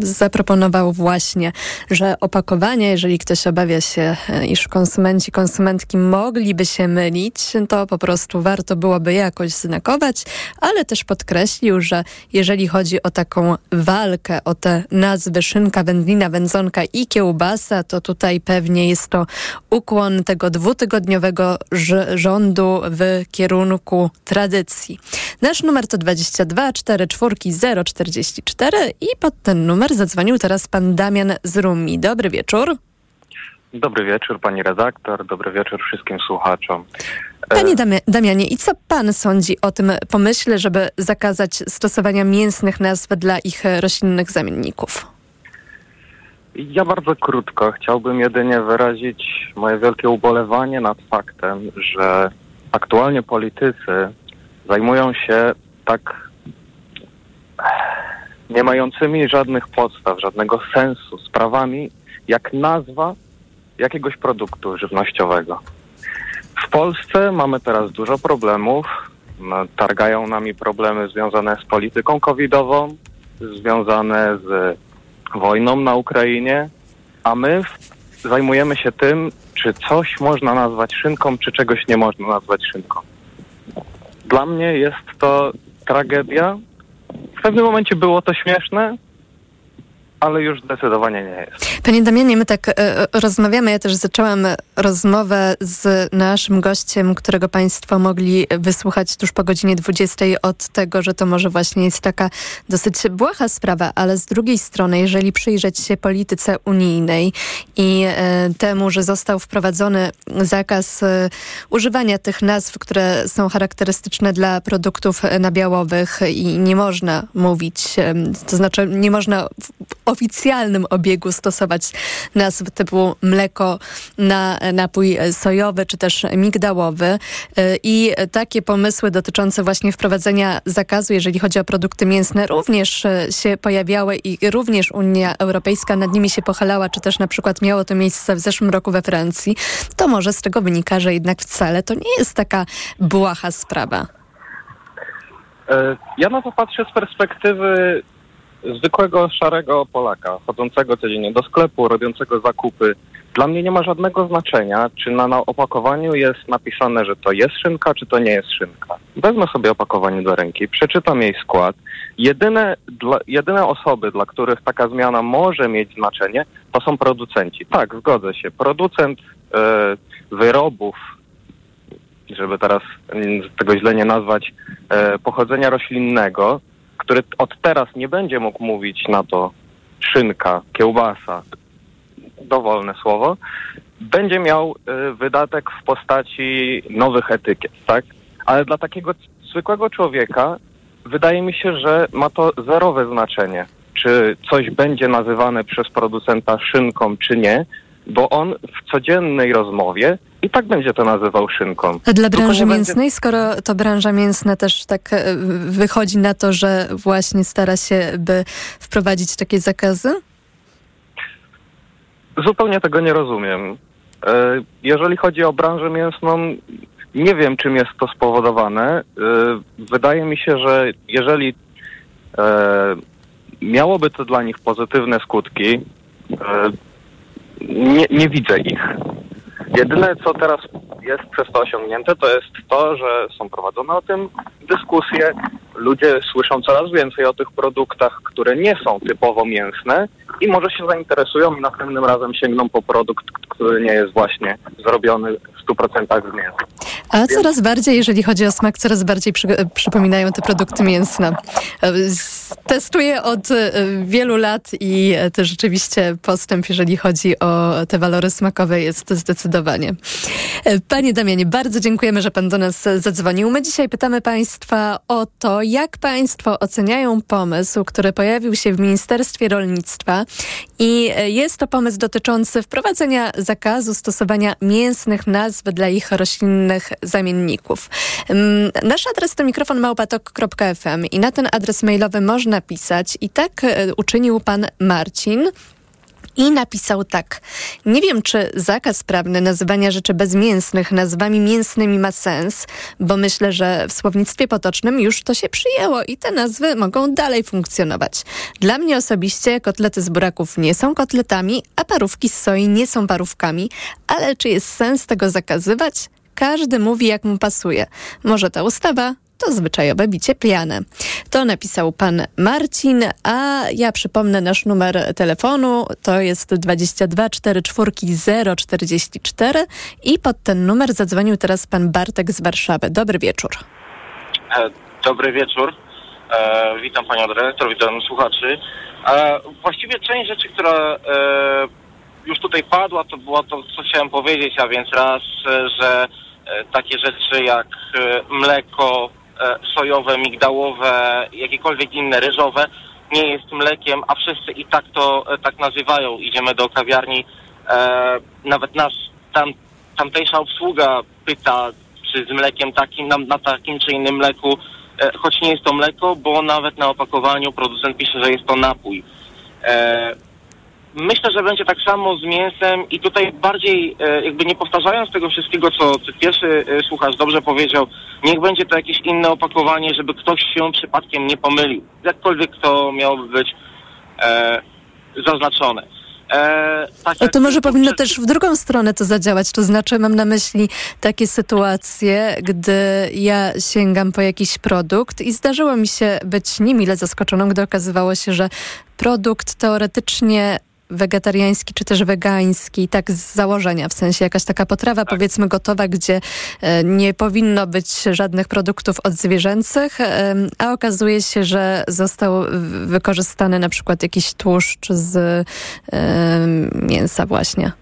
zaproponował właśnie, że opakowania, jeżeli ktoś obawia się, e, iż konsumenci, konsumentki mogliby się mylić, to po prostu warto byłoby jakoś znakować, ale też podkreślił, że jeżeli chodzi o taką walkę, o te nazwy szynka, wędlina, wędzonka i kiełbasa, to tutaj pewnie jest to ukłon tego dwutygodniowego rządu w kierunku tradycji. Nasz numer to 22 44 044 i pod ten numer zadzwonił teraz pan Damian z Rumi. Dobry wieczór. Dobry wieczór pani redaktor, dobry wieczór wszystkim słuchaczom. Panie Damia- Damianie, i co pan sądzi o tym pomyśle, żeby zakazać stosowania mięsnych nazw dla ich roślinnych zamienników? Ja bardzo krótko chciałbym jedynie wyrazić moje wielkie ubolewanie nad faktem, że aktualnie politycy zajmują się tak nie mającymi żadnych podstaw, żadnego sensu sprawami, jak nazwa jakiegoś produktu żywnościowego. W Polsce mamy teraz dużo problemów. Targają nami problemy związane z polityką covidową, związane z wojną na Ukrainie, a my w- zajmujemy się tym, czy coś można nazwać szynką, czy czegoś nie można nazwać szynką. Dla mnie jest to tragedia. W pewnym momencie było to śmieszne, ale już zdecydowanie nie jest. Panie Damianie, my tak e, rozmawiamy. Ja też zaczęłam rozmowę z naszym gościem, którego Państwo mogli wysłuchać tuż po godzinie 20 od tego, że to może właśnie jest taka dosyć błaha sprawa, ale z drugiej strony, jeżeli przyjrzeć się polityce unijnej i e, temu, że został wprowadzony zakaz e, używania tych nazw, które są charakterystyczne dla produktów e, nabiałowych i nie można mówić, e, to znaczy nie można w oficjalnym obiegu stosować nazw typu mleko na napój sojowy czy też migdałowy Y, i takie pomysły dotyczące właśnie wprowadzenia zakazu, jeżeli chodzi o produkty mięsne również y, się pojawiały i również Unia Europejska nad nimi się pochylała, czy też na przykład miało to miejsce w zeszłym roku we Francji, to może z tego wynika, że jednak wcale to nie jest taka błaha sprawa. E, Ja na to patrzę z perspektywy zwykłego szarego Polaka, chodzącego codziennie do sklepu, robiącego zakupy. Dla mnie nie ma żadnego znaczenia, czy na, na opakowaniu jest napisane, że to jest szynka, czy to nie jest szynka. Wezmę sobie opakowanie do ręki, przeczytam jej skład. Jedyne, dla, jedyne osoby, dla których taka zmiana może mieć znaczenie, to są producenci. Tak, zgodzę się. Producent e, wyrobów żeby teraz tego źle nie nazwać, e, pochodzenia roślinnego, który od teraz nie będzie mógł mówić na to szynka, kiełbasa, dowolne słowo, będzie miał e, wydatek w postaci nowych etykiet, tak? Ale dla takiego zwykłego człowieka wydaje mi się, że ma to zerowe znaczenie, czy coś będzie nazywane przez producenta szynką, czy nie, bo on w codziennej rozmowie i tak będzie to nazywał szynką. A dla branży mięsnej, skoro to branża mięsna też tak e, wychodzi na to, że właśnie stara się, by wprowadzić takie zakazy? Zupełnie tego nie rozumiem. E, Jeżeli chodzi o branżę mięsną, nie wiem, czym jest to spowodowane. E, Wydaje mi się, że jeżeli miałoby to dla nich pozytywne skutki, nie, nie widzę ich. Jedyne, co teraz jest przez to osiągnięte, to jest to, że są prowadzone o tym dyskusje. Ludzie słyszą coraz więcej o tych produktach, które nie są typowo mięsne i może się zainteresują i następnym razem sięgną po produkt, który nie jest właśnie zrobiony w 100% z mięsa. A coraz bardziej, jeżeli chodzi o smak, coraz bardziej przy, przypominają te produkty mięsne. E, Testuję od e, wielu lat i e, to rzeczywiście postęp, jeżeli chodzi o te walory smakowe, jest zdecydowanie. Panie Damianie, bardzo dziękujemy, że Pan do nas zadzwonił. My dzisiaj pytamy Państwa o to, jak Państwo oceniają pomysł, który pojawił się w Ministerstwie Rolnictwa i e, jest to pomysł dotyczący wprowadzenia zakazu stosowania mięsnych nazw dla ich roślinnych zamienników. Ym, Nasz adres to mikrofon małpatok.fm i na ten adres mailowy można pisać i tak e, uczynił pan Marcin. I napisał tak. Nie wiem, czy zakaz prawny nazywania rzeczy bezmięsnych nazwami mięsnymi ma sens, bo myślę, że w słownictwie potocznym już to się przyjęło i te nazwy mogą dalej funkcjonować. Dla mnie osobiście kotlety z buraków nie są kotletami, a parówki z soi nie są parówkami, ale czy jest sens tego zakazywać? Każdy mówi, jak mu pasuje. Może ta ustawa to zwyczajowe bicie piane. To napisał pan Marcin, a ja przypomnę nasz numer telefonu. To jest 22 44 044 i pod ten numer zadzwonił teraz pan Bartek z Warszawy. Dobry wieczór. E, Dobry wieczór. E, witam panią dyrektor, witam słuchaczy. E, właściwie część rzeczy, która e, już tutaj padła, to było to, co chciałem powiedzieć, a więc raz, e, że e, takie rzeczy jak mleko sojowe, migdałowe, jakiekolwiek inne ryżowe nie jest mlekiem, a wszyscy i tak to e, tak nazywają. Idziemy do kawiarni, e, nawet nas tam, tamtejsza obsługa pyta, czy z mlekiem takim, na, na takim czy innym mleku, e, choć nie jest to mleko, bo nawet na opakowaniu producent pisze, że jest to napój. E, myślę, że będzie tak samo z mięsem i tutaj bardziej e, jakby nie powtarzając tego wszystkiego, co, pierwszy e, słuchacz dobrze powiedział, niech będzie to jakieś inne opakowanie, żeby ktoś się przypadkiem nie pomylił. Jakkolwiek to miałoby być e, zaznaczone. E, tak to może powinno też w drugą stronę to zadziałać. To znaczy, mam na myśli takie sytuacje, gdy ja sięgam po jakiś produkt i zdarzyło mi się być niemile zaskoczoną, gdy okazywało się, że produkt teoretycznie wegetariański czy też wegański, tak z założenia, w sensie jakaś taka potrawa powiedzmy gotowa, gdzie e, nie powinno być żadnych produktów odzwierzęcych, em, a okazuje się, że został wykorzystany na przykład jakiś tłuszcz z em, mięsa właśnie.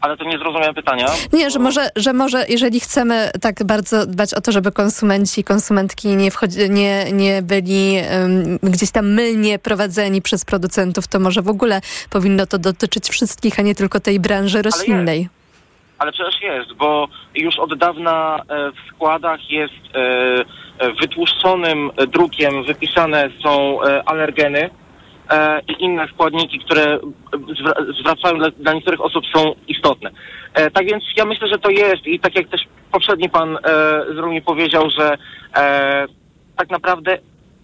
Ale to nie zrozumiałem pytania. Nie, że może, że może jeżeli chcemy tak bardzo dbać o to, żeby konsumenci i konsumentki nie, wchodzi, nie, nie byli em, gdzieś tam mylnie prowadzeni przez producentów, to może w ogóle powinno to dotyczyć wszystkich, a nie tylko tej branży roślinnej. Ale przecież jest, bo już od dawna e, w składach jest e, e, wytłuszczonym drukiem wypisane są alergeny e, i inne składniki, które zwra- zwracają dla, dla niektórych osób są istotne. E, tak więc ja myślę, że to jest i tak jak też poprzedni pan e, z Rumi powiedział, że e, tak naprawdę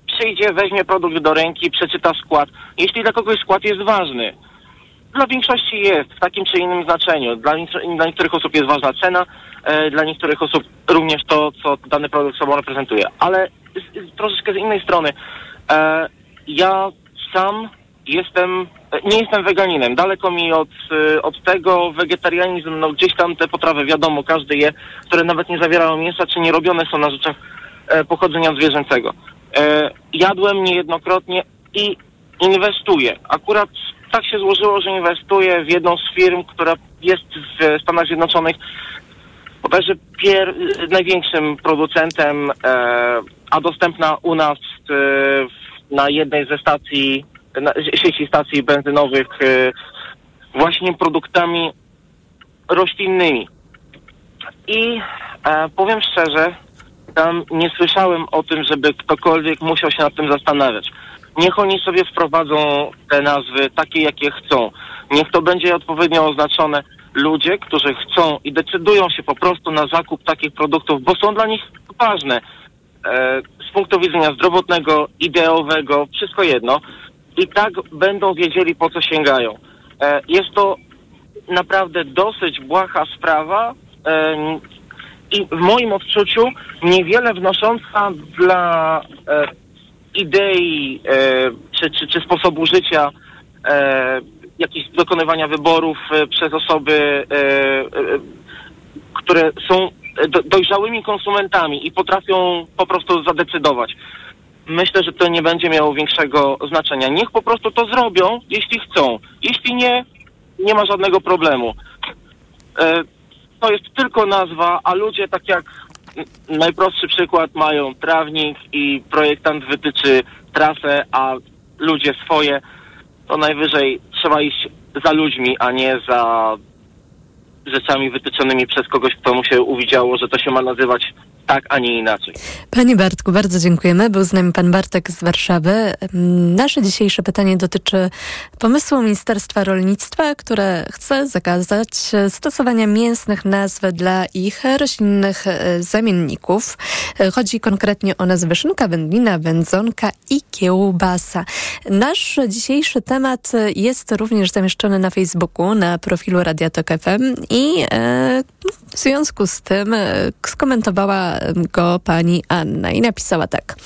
przyjdzie, weźmie produkt do ręki, przeczyta skład. Jeśli dla kogoś skład jest ważny, dla większości jest w takim czy innym znaczeniu. Dla, dla niektórych osób jest ważna cena, e, dla niektórych osób również to, co dany produkt sobą reprezentuje. Ale z, z, troszeczkę z innej strony. E, ja sam jestem, nie jestem weganinem. Daleko mi od, e, od tego wegetarianizm, no gdzieś tam te potrawy, wiadomo, każdy je, które nawet nie zawierają mięsa, czy nie robione są na rzeczach e, pochodzenia zwierzęcego. E, jadłem niejednokrotnie i inwestuję. Akurat tak się złożyło, że inwestuję w jedną z firm, która jest w Stanach Zjednoczonych bodajże pier- największym producentem, e, a dostępna u nas w- na jednej ze stacji, na sieci stacji benzynowych e, właśnie produktami roślinnymi. I e, powiem szczerze, tam nie słyszałem o tym, żeby ktokolwiek musiał się nad tym zastanawiać. Niech oni sobie wprowadzą te nazwy takie, jakie chcą. Niech to będzie odpowiednio oznaczone. Ludzie, którzy chcą i decydują się po prostu na zakup takich produktów, bo są dla nich ważne z punktu widzenia zdrowotnego, ideowego, wszystko jedno, i tak będą wiedzieli, po co sięgają. E, jest to naprawdę dosyć błaha sprawa e, i w moim odczuciu niewiele wnosząca dla e, idei e, czy, czy, czy sposobu życia e, jakichś dokonywania wyborów e, przez osoby, e, e, które są dojrzałymi konsumentami i potrafią po prostu zadecydować. Myślę, że to nie będzie miało większego znaczenia. Niech po prostu to zrobią, jeśli chcą. Jeśli nie, nie ma żadnego problemu. E, to jest tylko nazwa, a ludzie, tak jak najprostszy przykład, mają trawnik i projektant wytyczy trasę, a ludzie swoje, to najwyżej trzeba iść za ludźmi, a nie za rzeczami wytyczonymi przez kogoś, kto mu się uwidziało, że to się ma nazywać tak, a nie inaczej. Panie Bartku, bardzo dziękujemy. Był z nami pan Bartek z Warszawy. Mm, Nasze dzisiejsze pytanie dotyczy pomysłu Ministerstwa Rolnictwa, które chce zakazać e, stosowania mięsnych nazw dla ich roślinnych e, zamienników. E, Chodzi konkretnie o nazwy szynka, wędlina, wędzonka i kiełbasa. Nasz dzisiejszy temat jest również zamieszczony na Facebooku, na profilu Radia Tok FM i w związku z tym skomentowała go pani Anna i napisała tak.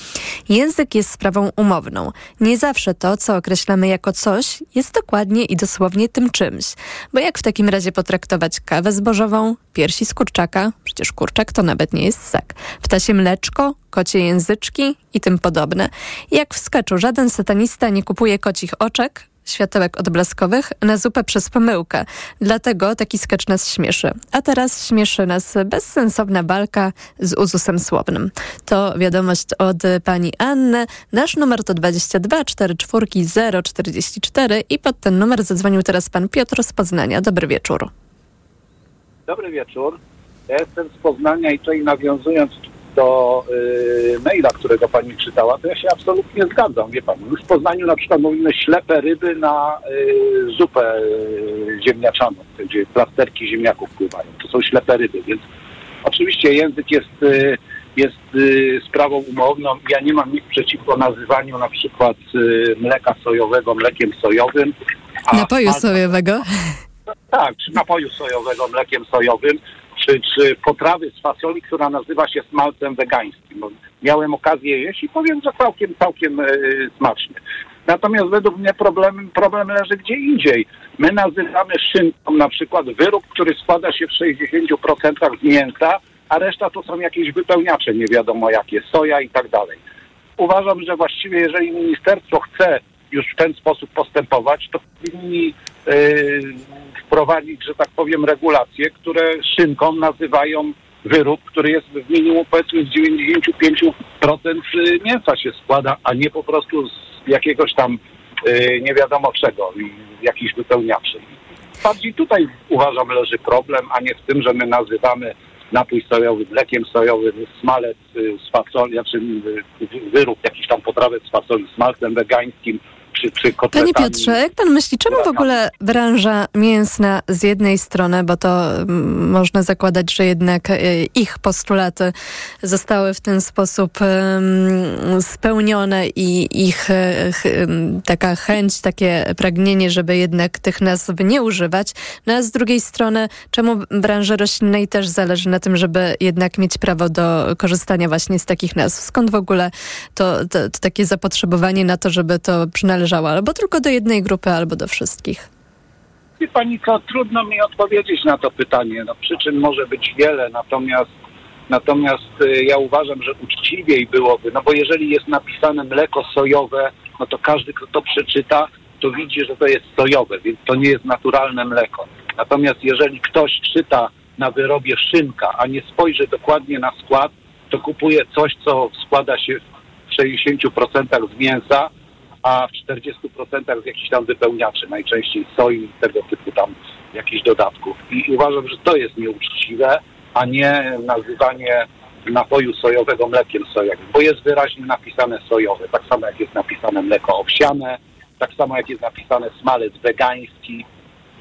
Język jest sprawą umowną. Nie zawsze to, co określamy jako coś, jest dokładnie i dosłownie tym czymś. Bo jak w takim razie potraktować kawę zbożową, piersi z kurczaka, przecież kurczak to nawet nie jest sak, ptasie mleczko, kocie języczki i tym podobne. Jak w sketchu żaden satanista nie kupuje kocich oczek, światełek odblaskowych na zupę przez pomyłkę. Dlatego taki sketch nas śmieszy. A teraz śmieszy nas bezsensowna walka z uzusem słownym. To wiadomość od pani Anny. Nasz numer to 22 44 044 i pod ten numer zadzwonił teraz pan Piotr z Poznania. Dobry wieczór. Dobry wieczór. Ja jestem z Poznania i tutaj nawiązując do y, maila, którego pani czytała, to ja się absolutnie zgadzam, wie pan. My w Poznaniu na przykład mówimy ślepe ryby na y, zupę y, ziemniaczaną, gdzie plasterki ziemniaków pływają. To są ślepe ryby, więc oczywiście język jest, y, jest y, sprawą umowną. Ja nie mam nic przeciwko nazywaniu na przykład y, mleka sojowego mlekiem sojowym. a Napoju sojowego. tak, czy napoju sojowego mlekiem sojowym, czy, czy potrawy z fasoli, która nazywa się smalcem wegańskim. Miałem okazję jeść i powiem, że całkiem, całkiem e, smacznie. Natomiast według mnie problem, problem leży gdzie indziej. My nazywamy szynką na przykład wyrób, który składa się w 60% z mięsa, a reszta to są jakieś wypełniacze, nie wiadomo jakie, soja i tak dalej. Uważam, że właściwie jeżeli ministerstwo chce już w ten sposób postępować, to powinni wprowadzić, że tak powiem, regulacje, które szynką nazywają wyrób, który jest w minimum powiedzmy z 95% mięsa się składa, a nie po prostu z jakiegoś tam yy, nie wiadomo czego, jakichś wypełniaczy. Bardziej tutaj uważam leży problem, a nie w tym, że my nazywamy napój sojowy mlekiem sojowym, smalec y, z fasoli, znaczy y, wyrób jakiś tam potrawek z fasoli, smalcem wegańskim, czy, czy Panie kotletami. Piotrze, jak pan myśli, czemu w ogóle branża mięsna z jednej strony, bo to mm, można zakładać, że jednak e, ich postulaty zostały w ten sposób spełnione i ich e, taka chęć, takie pragnienie, żeby jednak tych nazw nie używać, no a z drugiej strony, czemu branży roślinnej też zależy na tym, żeby jednak mieć prawo do korzystania właśnie z takich nazw? Skąd w ogóle to, to, to takie zapotrzebowanie na to, żeby to przynależało albo tylko do jednej grupy, albo do wszystkich? Wie pani co, trudno mi odpowiedzieć na to pytanie. No, przyczyn może być wiele, natomiast natomiast y, ja uważam, że uczciwiej byłoby, no bo jeżeli jest napisane mleko sojowe, no to każdy, kto to przeczyta, to widzi, że to jest sojowe, więc to nie jest naturalne mleko. Natomiast jeżeli ktoś czyta na wyrobie szynka, a nie spojrzy dokładnie na skład, to kupuje coś, co składa się w 60% z mięsa, a w 40% z jakichś tam wypełniaczy, najczęściej soi i tego typu tam jakichś dodatków. I uważam, że to jest nieuczciwe, a nie nazywanie napoju sojowego mlekiem sojowym, bo jest wyraźnie napisane sojowe, tak samo jak jest napisane mleko owsiane, tak samo jak jest napisane smalec wegański,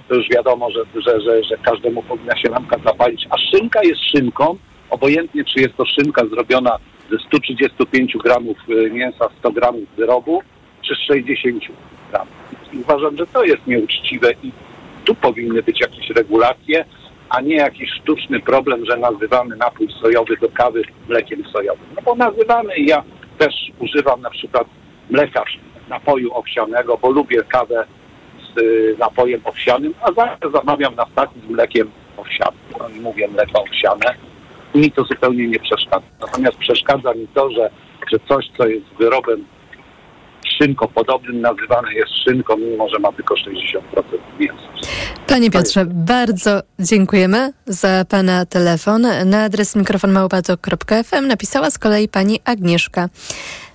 to już wiadomo, że, że, że, że każdemu powinna się lampka zapalić, a szynka jest szynką, obojętnie czy jest to szynka zrobiona ze 135 gramów y, mięsa, 100 gramów wyrobu, czy z 60 gramów. I uważam, że to jest nieuczciwe i tu powinny być jakieś regulacje, a nie jakiś sztuczny problem, że nazywamy napój sojowy do kawy mlekiem sojowym. No bo nazywamy ja też używam na przykład mleka napoju owsianego, bo lubię kawę z y, napojem owsianym, a zawsze zamawiam na stacji z mlekiem owsianym. No i mówię mleko owsiane. Mi to zupełnie nie przeszkadza. Natomiast przeszkadza mi to, że, że coś, co jest wyrobem szynko podobnym, nazywane jest szynką, mimo że ma tylko 60% mięsa. Panie Piotrze, bardzo dziękujemy za Pana telefon. Na adres mikrofonmałpatok.fm napisała z kolei Pani Agnieszka.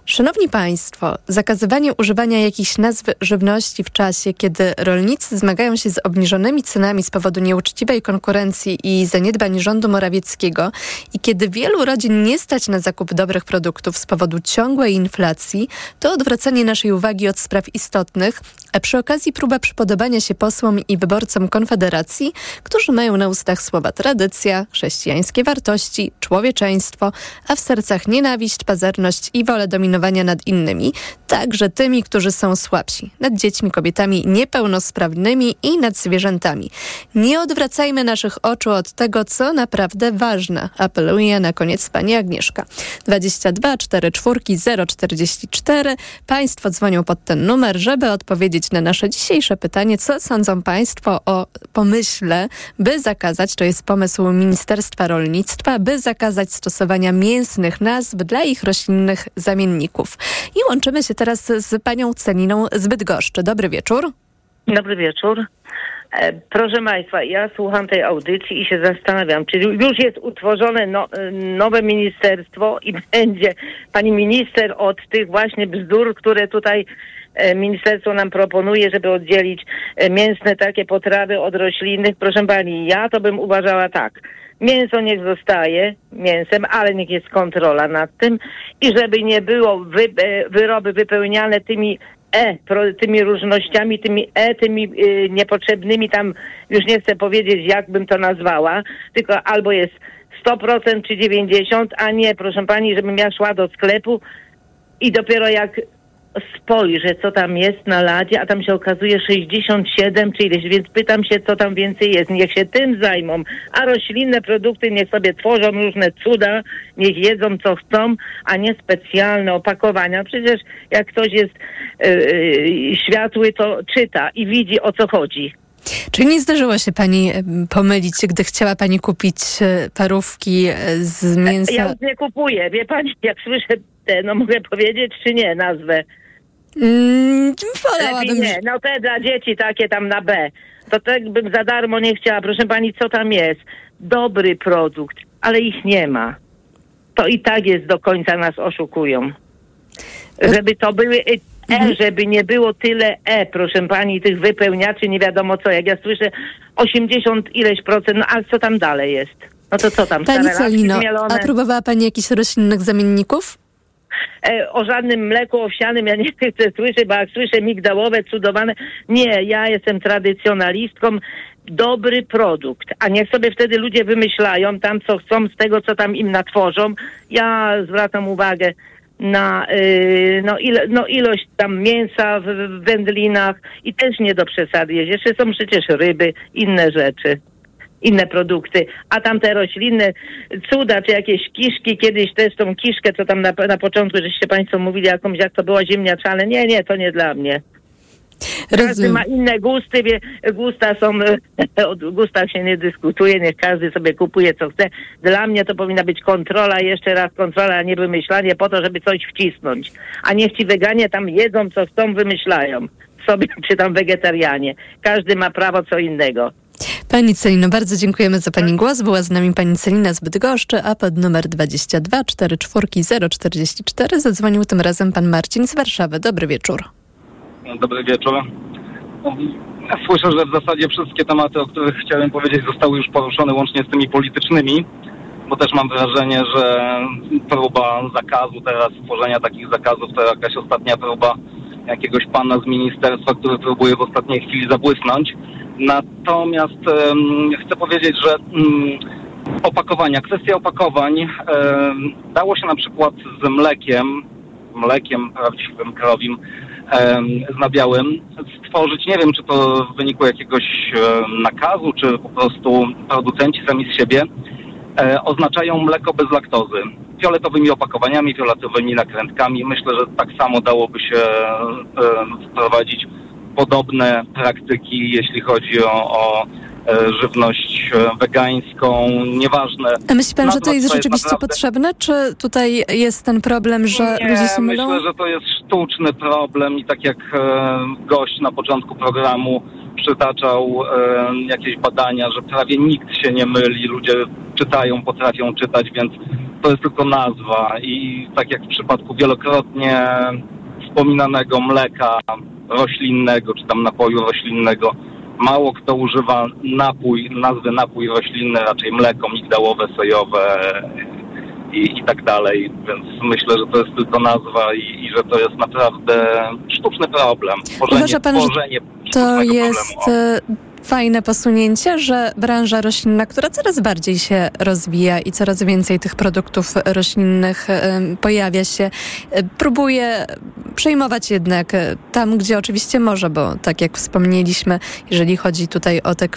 Szanowni Państwo, zakazywanie używania jakichś nazw żywności w czasie, kiedy rolnicy zmagają się z obniżonymi cenami z powodu nieuczciwej konkurencji i zaniedbań rządu Morawieckiego i kiedy wielu rodzin nie stać na zakup dobrych produktów z powodu ciągłej inflacji, to odwracanie naszej uwagi od spraw istotnych, a przy okazji próba przypodobania się posłom i wyborcom Konfederacji, którzy mają na ustach słowa tradycja, chrześcijańskie wartości, człowieczeństwo, a w sercach nienawiść, pazerność i wolę dominowania nad innymi, także tymi, którzy są słabsi, nad dziećmi, kobietami niepełnosprawnymi i nad zwierzętami. Nie odwracajmy naszych oczu od tego, co naprawdę ważne, apeluje na koniec pani Agnieszka. 22 44 044. Państwo dzwonią pod ten numer, żeby odpowiedzieć na nasze dzisiejsze pytanie, co sądzą Państwo o pomyśle, by zakazać, to jest pomysł Ministerstwa Rolnictwa, by zakazać stosowania mięsnych nazw dla ich roślinnych zamienników. I łączymy się teraz z panią Celiną z Bydgoszczy. Dobry wieczór. Dobry wieczór. E, proszę Państwa, ja słucham tej audycji i się zastanawiam, czy już jest utworzone no, e, nowe ministerstwo i będzie pani minister od tych właśnie bzdur, które tutaj e, ministerstwo nam proponuje, żeby oddzielić mięsne takie potrawy od roślinnych. Proszę pani, ja to bym uważała tak Mięso niech zostaje mięsem, ale niech jest kontrola nad tym. I żeby nie było wy, e, wyroby wypełniane tymi E, tymi różnościami, tymi E, tymi y, niepotrzebnymi tam, już nie chcę powiedzieć jak bym to nazwała, tylko albo jest 100% czy 90%, a nie, proszę pani, żebym ja szła do sklepu i dopiero jak spojrzę, co tam jest na ladzie, a tam się okazuje 67 czy ileś, więc pytam się, co tam więcej jest. Niech się tym zajmą, a roślinne produkty niech sobie tworzą różne cuda, niech jedzą co chcą, a nie specjalne opakowania. Przecież jak ktoś jest yy, światły, to czyta i widzi, o co chodzi. Czy nie zdarzyło się pani pomylić, gdy chciała pani kupić e, parówki e, z mięsa? Ja już nie kupuję, wie pani, jak słyszę te, no mogę powiedzieć czy nie nazwę? Mm, wolałabym... nie, no te dla dzieci takie tam na B. To tak bym za darmo nie chciała. Proszę pani, co tam jest? Dobry produkt, ale ich nie ma. To i tak jest do końca nas oszukują. Żeby to były E, mhm. żeby nie było tyle E, proszę pani, tych wypełniaczy, nie wiadomo co. Jak ja słyszę 80 ileś procent, no a co tam dalej jest? No to co tam? Pani Celino, a próbowała pani jakichś roślinnych zamienników? E, o żadnym mleku owsianym ja nie chcę słyszeć, bo jak słyszę migdałowe, cudowane, nie, ja jestem tradycjonalistką, dobry produkt, a niech sobie wtedy ludzie wymyślają tam, co chcą z tego, co tam im natworzą. Ja zwracam uwagę na yy, no, ilo, no, ilość tam mięsa w, w wędlinach i też nie do przesady jest. Jeszcze są przecież ryby, inne rzeczy inne produkty, a tamte rośliny, cuda, czy jakieś kiszki, kiedyś też tą kiszkę, co tam na, na początku, żeście Państwo mówili jakąś, jak to była ziemniaczane, nie, nie, to nie dla mnie. Każdy ma inne gusty, wie, gusta są, o gustach się nie dyskutuje, niech każdy sobie kupuje co chce. Dla mnie to powinna być kontrola, jeszcze raz kontrola, a nie wymyślanie po to, żeby coś wcisnąć. A niech ci weganie tam jedzą, co chcą, wymyślają sobie, czy tam wegetarianie. Każdy ma prawo co innego. Pani Celino, bardzo dziękujemy za Pani głos. Była z nami Pani Celina z Bydgoszczy, a pod numer 22 44 044 zadzwonił tym razem Pan Marcin z Warszawy. Dobry wieczór. Dobry wieczór. Słyszę, że w zasadzie wszystkie tematy, o których chciałem powiedzieć, zostały już poruszone łącznie z tymi politycznymi, bo też mam wrażenie, że próba zakazu teraz, tworzenia takich zakazów, to jakaś ostatnia próba jakiegoś pana z ministerstwa, który próbuje w ostatniej chwili zabłysnąć. Natomiast chcę powiedzieć, że mm, opakowania, kwestia opakowań dało się na przykład z mlekiem, mlekiem prawdziwym, krowim, z nabiałem stworzyć, nie wiem czy to w wyniku jakiegoś nakazu, czy po prostu producenci sami z siebie, e, oznaczają mleko bez laktozy. Fioletowymi opakowaniami, fioletowymi nakrętkami. Myślę, że tak samo dałoby się wprowadzić podobne praktyki, jeśli chodzi o, o e, żywność e, wegańską, nieważne. A myśli pan, że to jest rzeczywiście naprawdę- potrzebne, czy tutaj jest ten problem, że nie, ludzie się mylą? myślę, że to jest sztuczny problem i tak jak e, gość na początku programu przytaczał e, jakieś badania, że prawie nikt się nie myli, ludzie czytają, potrafią czytać, więc to jest tylko nazwa i tak jak w przypadku wielokrotnie wspominanego mleka roślinnego, czy tam napoju roślinnego, mało kto używa napój, nazwy napój roślinny, raczej mleko migdałowe, sojowe, i, i tak dalej, więc myślę, że to jest tylko nazwa i, i że to jest naprawdę sztuczny problem. Tworzenie, Uważa pan, że tworzenie To jest e, fajne posunięcie, że branża roślinna, która coraz bardziej się rozwija i coraz więcej tych produktów roślinnych pojawia się, próbuje przejmować jednak e, tam, gdzie oczywiście może, bo tak jak wspomnieliśmy, jeżeli chodzi tutaj o te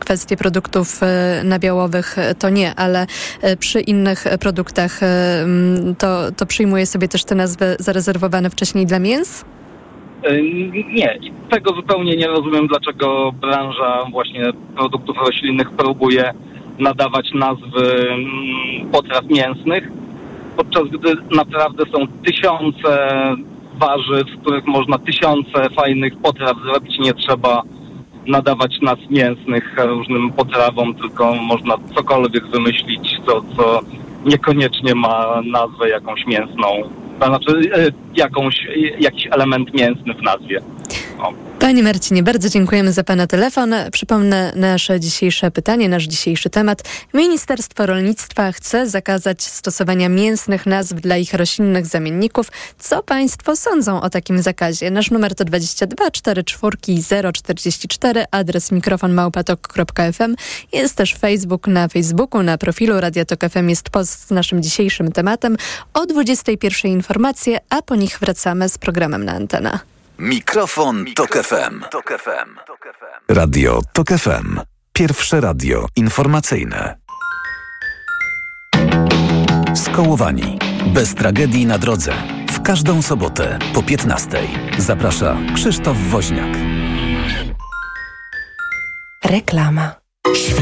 kwestie produktów e, nabiałowych, e, to nie, ale przy innych produktach to, to przyjmuje sobie też te nazwy zarezerwowane wcześniej dla mięs? Nie, tego zupełnie nie rozumiem, dlaczego branża właśnie produktów roślinnych próbuje nadawać nazwy potraw mięsnych, podczas gdy naprawdę są tysiące warzyw, z których można tysiące fajnych potraw zrobić. Nie trzeba nadawać nazw mięsnych różnym potrawom, tylko można cokolwiek wymyślić, co, co niekoniecznie ma nazwę jakąś mięsną. Znaczy jakąś, e, jakiś element mięsny w nazwie. Panie Marcinie, bardzo dziękujemy za Pana telefon. Przypomnę nasze dzisiejsze pytanie, nasz dzisiejszy temat. Ministerstwo Rolnictwa chce zakazać stosowania mięsnych nazw dla ich roślinnych zamienników. Co Państwo sądzą o takim zakazie? Nasz numer to 22 44 044, adres mikrofon małpatok.fm. Jest też Facebook na Facebooku, na profilu Radia Tok FM jest post z naszym dzisiejszym tematem. O 21 informacje, a po nich wracamy z programem na antenę. Mikrofon, Tok FM. Radio Tok FM. Pierwsze radio informacyjne. Skołowani. Bez tragedii na drodze. W każdą sobotę po 15. Zaprasza Krzysztof Woźniak. Reklama.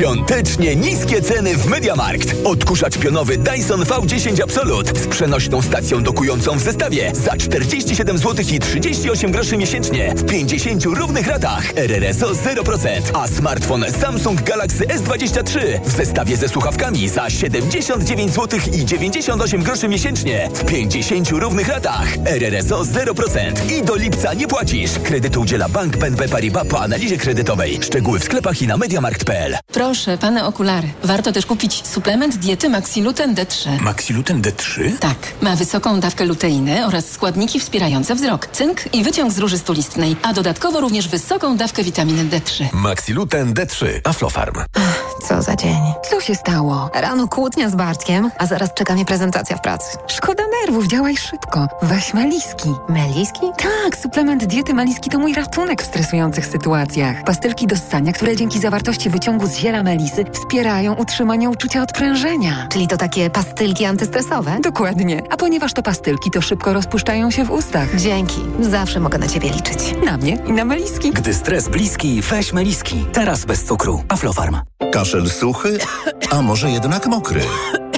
Świątecznie niskie ceny w Mediamarkt. Odkurzacz pionowy Dyson V10 Absolut z przenośną stacją dokującą w zestawie za 47 zł i 38 groszy miesięcznie w 50 równych ratach. RRSO 0%, a smartfon Samsung Galaxy S23 w zestawie ze słuchawkami za 79 zł i 98 groszy miesięcznie w 50 równych ratach. RRSO 0% i do lipca nie płacisz. Kredytu udziela Bank BNP Paribas po analizie kredytowej. Szczegóły w sklepach i na mediamarkt.pl. Proszę, pane okulary. Warto też kupić suplement diety Maxiluten D3. Maxiluten D3? Tak, ma wysoką dawkę luteiny oraz składniki wspierające wzrok, cynk i wyciąg z róży stulistnej, a dodatkowo również wysoką dawkę witaminy D3. Maxiluten D3. Aflofarm. Co za dzień. Co się stało? Rano kłótnia z Bartkiem, a zaraz czeka mnie prezentacja w pracy. Szkoda nerwów, działaj szybko. Weź Meliski. Meliski? Tak, suplement diety Meliski to mój ratunek w stresujących sytuacjach. Pastylki do ssania, które dzięki zawartości wyciągu z ziela melisy wspierają utrzymanie uczucia odprężenia. Czyli to takie pastylki antystresowe? Dokładnie. A ponieważ to pastylki, to szybko rozpuszczają się w ustach. Dzięki. Zawsze mogę na ciebie liczyć. Na mnie i na Meliski. Gdy stres bliski, weź Meliski. Teraz bez cukru. Aflofarm. Kaszel suchy, a może jednak mokry?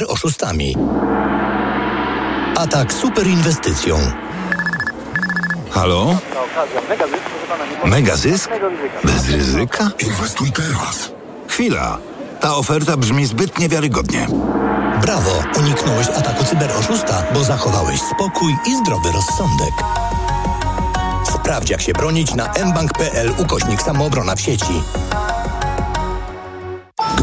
cyberoszustami. Atak super inwestycją. Halo? Mega zysk? Bez ryzyka? Inwestuj teraz. Chwila. Ta oferta brzmi zbyt niewiarygodnie. Brawo, uniknąłeś ataku cyberoszusta, bo zachowałeś spokój i zdrowy rozsądek. Sprawdź jak się bronić na mbank.pl ukośnik samoobrona w sieci.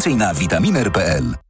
Więcej na vitaminer.pl.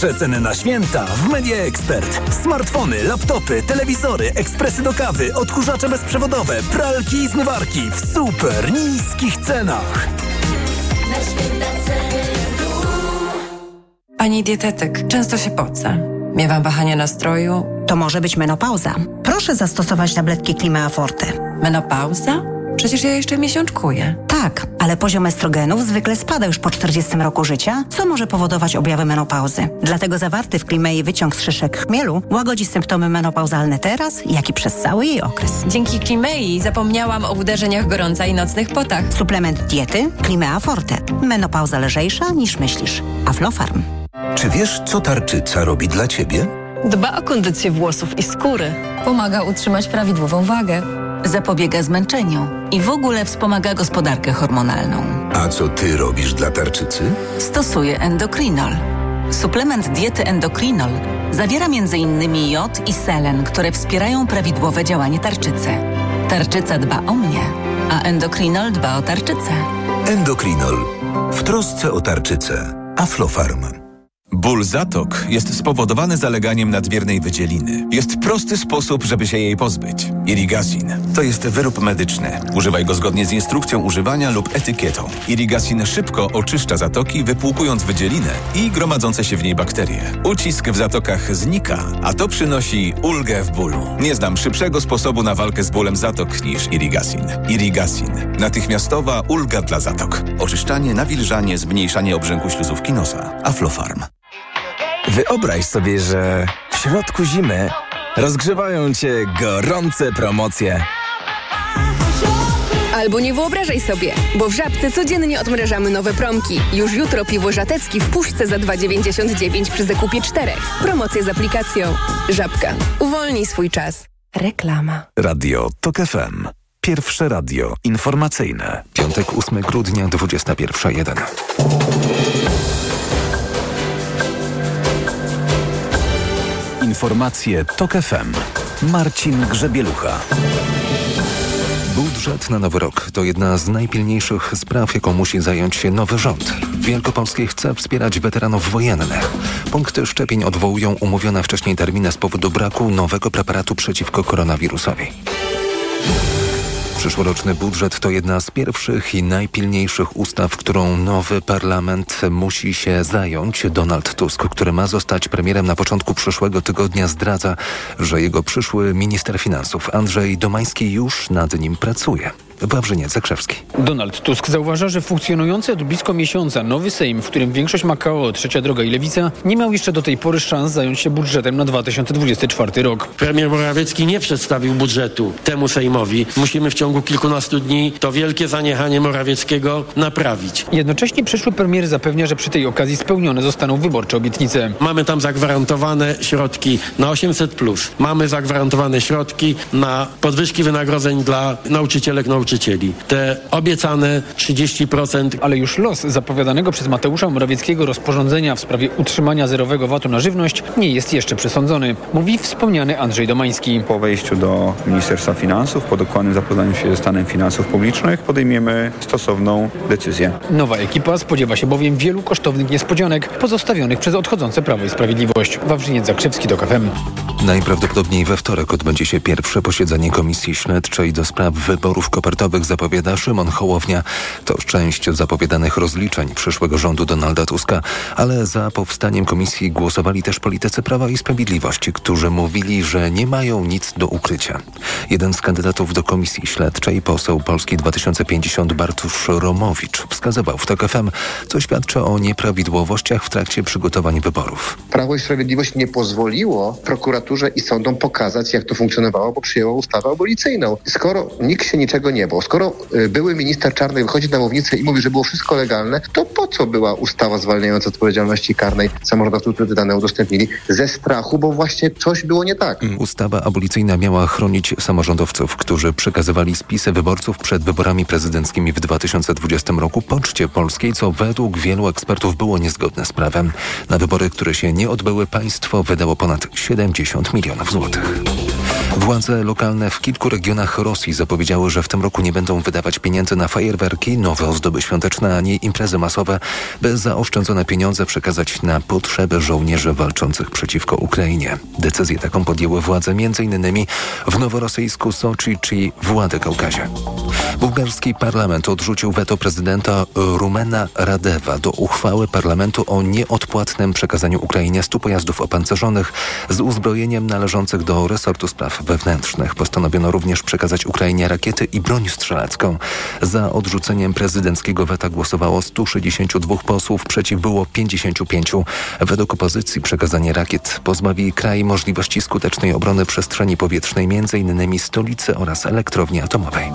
Przeceny na święta w Media Expert. Smartfony, laptopy, telewizory, ekspresy do kawy, odkurzacze bezprzewodowe, pralki i zmywarki w super niskich cenach. Pani dietetyk, często się pocę. Miewam wahania nastroju. To może być menopauza. Proszę zastosować tabletki Klima Forte. Menopauza? Przecież ja jeszcze miesiączkuję. Tak, ale poziom estrogenów zwykle spada już po 40 roku życia, co może powodować objawy menopauzy. Dlatego zawarty w Klimei wyciąg z szyszek chmielu łagodzi symptomy menopauzalne teraz, jak i przez cały jej okres. Dzięki Klimei zapomniałam o uderzeniach gorąca i nocnych potach. Suplement diety Klimea Forte. Menopauza lżejsza niż myślisz. Aflofarm. Czy wiesz, co tarczyca robi dla ciebie? Dba o kondycję włosów i skóry. Pomaga utrzymać prawidłową wagę. Zapobiega zmęczeniu i w ogóle wspomaga gospodarkę hormonalną. A co ty robisz dla tarczycy? Stosuję endokrinol. Suplement diety endokrinol zawiera m.in. jod i selen, które wspierają prawidłowe działanie tarczycy. Tarczyca dba o mnie, a endokrinol dba o tarczycę. Endokrinol. W trosce o tarczycę. Aflofarm. Ból zatok jest spowodowany zaleganiem nadmiernej wydzieliny. Jest prosty sposób, żeby się jej pozbyć. Irigasin to jest wyrób medyczny. Używaj go zgodnie z instrukcją używania lub etykietą. Irigasin szybko oczyszcza zatoki, wypłukując wydzielinę i gromadzące się w niej bakterie. Ucisk w zatokach znika, a to przynosi ulgę w bólu. Nie znam szybszego sposobu na walkę z bólem zatok niż Irigasin. Irigasin. Natychmiastowa ulga dla zatok. Oczyszczanie, nawilżanie, zmniejszanie obrzęku śluzówki nosa. Aflofarm. Wyobraź sobie, że w środku zimy rozgrzewają cię gorące promocje. Albo nie wyobrażaj sobie, bo w Żabce codziennie odmrażamy nowe promki. Już jutro piwo żatecki w puszce za 2,99 przy zakupie czterech. Promocje z aplikacją. Żabka. Uwolnij swój czas. Reklama. Radio TOK FM. Pierwsze radio informacyjne. Piątek 8 grudnia 21.01. Informacje TOK FM. Marcin Grzebielucha. Budżet na nowy rok to jedna z najpilniejszych spraw, jaką musi zająć się nowy rząd. Wielkopolskie chce wspierać weteranów wojennych. Punkty szczepień odwołują umówione wcześniej terminy z powodu braku nowego preparatu przeciwko koronawirusowi. Przyszłoroczny budżet to jedna z pierwszych i najpilniejszych ustaw, którą nowy parlament musi się zająć. Donald Tusk, który ma zostać premierem na początku przyszłego tygodnia, zdradza, że jego przyszły minister finansów Andrzej Domański już nad nim pracuje. Wawrzyniec Zakrzewski. Donald Tusk zauważa, że funkcjonujący od blisko miesiąca nowy Sejm, w którym większość ma KO, Trzecia Droga i Lewica, nie miał jeszcze do tej pory szans zająć się budżetem na 2024 rok. Premier Morawiecki nie przedstawił budżetu temu Sejmowi. Musimy w ciągu kilkunastu dni to wielkie zaniechanie Morawieckiego naprawić. Jednocześnie przyszły premier zapewnia, że przy tej okazji spełnione zostaną wyborcze obietnice. Mamy tam zagwarantowane środki na 800+. Plus. Mamy zagwarantowane środki na podwyżki wynagrodzeń dla nauczycielek, nauczycieli nauczycieli. Te obiecane 30%. Ale już los zapowiadanego przez Mateusza Morawieckiego rozporządzenia w sprawie utrzymania zerowego VAT-u na żywność nie jest jeszcze przesądzony, mówi wspomniany Andrzej Domański. Po wejściu do Ministerstwa Finansów, po dokładnym zapoznaniu się ze stanem finansów publicznych podejmiemy stosowną decyzję. Nowa ekipa spodziewa się bowiem wielu kosztownych niespodzianek pozostawionych przez odchodzące Prawo i Sprawiedliwość. Wawrzyniec Zakrzewski do KFM. Najprawdopodobniej we wtorek odbędzie się pierwsze posiedzenie Komisji Śledczej do spraw wyborów kopertowych, zapowiada Szymon Hołownia. To część zapowiadanych rozliczeń przyszłego rządu Donalda Tuska, ale za powstaniem komisji głosowali też politycy Prawa i Sprawiedliwości, którzy mówili, że nie mają nic do ukrycia. Jeden z kandydatów do Komisji Śledczej, poseł Polski 2050 Bartusz Romowicz, wskazywał w TOK FM, co świadczy o nieprawidłowościach w trakcie przygotowań wyborów. Prawo i Sprawiedliwość nie pozwoliło prokuraturze i sądom pokazać, jak to funkcjonowało, bo przyjęło ustawę abolicyjną. Skoro nikt się niczego nie bał, skoro y, były minister Czarnej wychodzi na mównicę i mówi, że było wszystko legalne, to po co była ustawa zwalniająca odpowiedzialności karnej samorządowców, którzy dane udostępnili? Ze strachu, bo właśnie coś było nie tak. Ustawa abolicyjna miała chronić samorządowców, którzy przekazywali spisy wyborców przed wyborami prezydenckimi w 2020 roku Poczcie Polskiej, co według wielu ekspertów było niezgodne z prawem. Na wybory, które się nie odbyły, państwo wydało ponad 70 milionów złotych. Władze lokalne w kilku regionach Rosji zapowiedziały, że w tym roku nie będą wydawać pieniędzy na fajerwerki, nowe ozdoby świąteczne ani imprezy masowe, by zaoszczędzone pieniądze przekazać na potrzeby żołnierzy walczących przeciwko Ukrainie. Decyzję taką podjęły władze m.in. w noworosyjsku Soczi czy Władykaukazie. Bułgarski parlament odrzucił weto prezydenta Rumena Radewa do uchwały parlamentu o nieodpłatnym przekazaniu Ukrainie 100 pojazdów opancerzonych z uzbrojeniem należących do resortu spraw wewnętrznych. Postanowiono również przekazać Ukrainie rakiety i broń strzelecką. Za odrzuceniem prezydenckiego weta głosowało 162 posłów, przeciw było 55. Według opozycji przekazanie rakiet pozbawi kraj możliwości skutecznej obrony przestrzeni powietrznej, m.in. stolicy oraz elektrowni atomowej.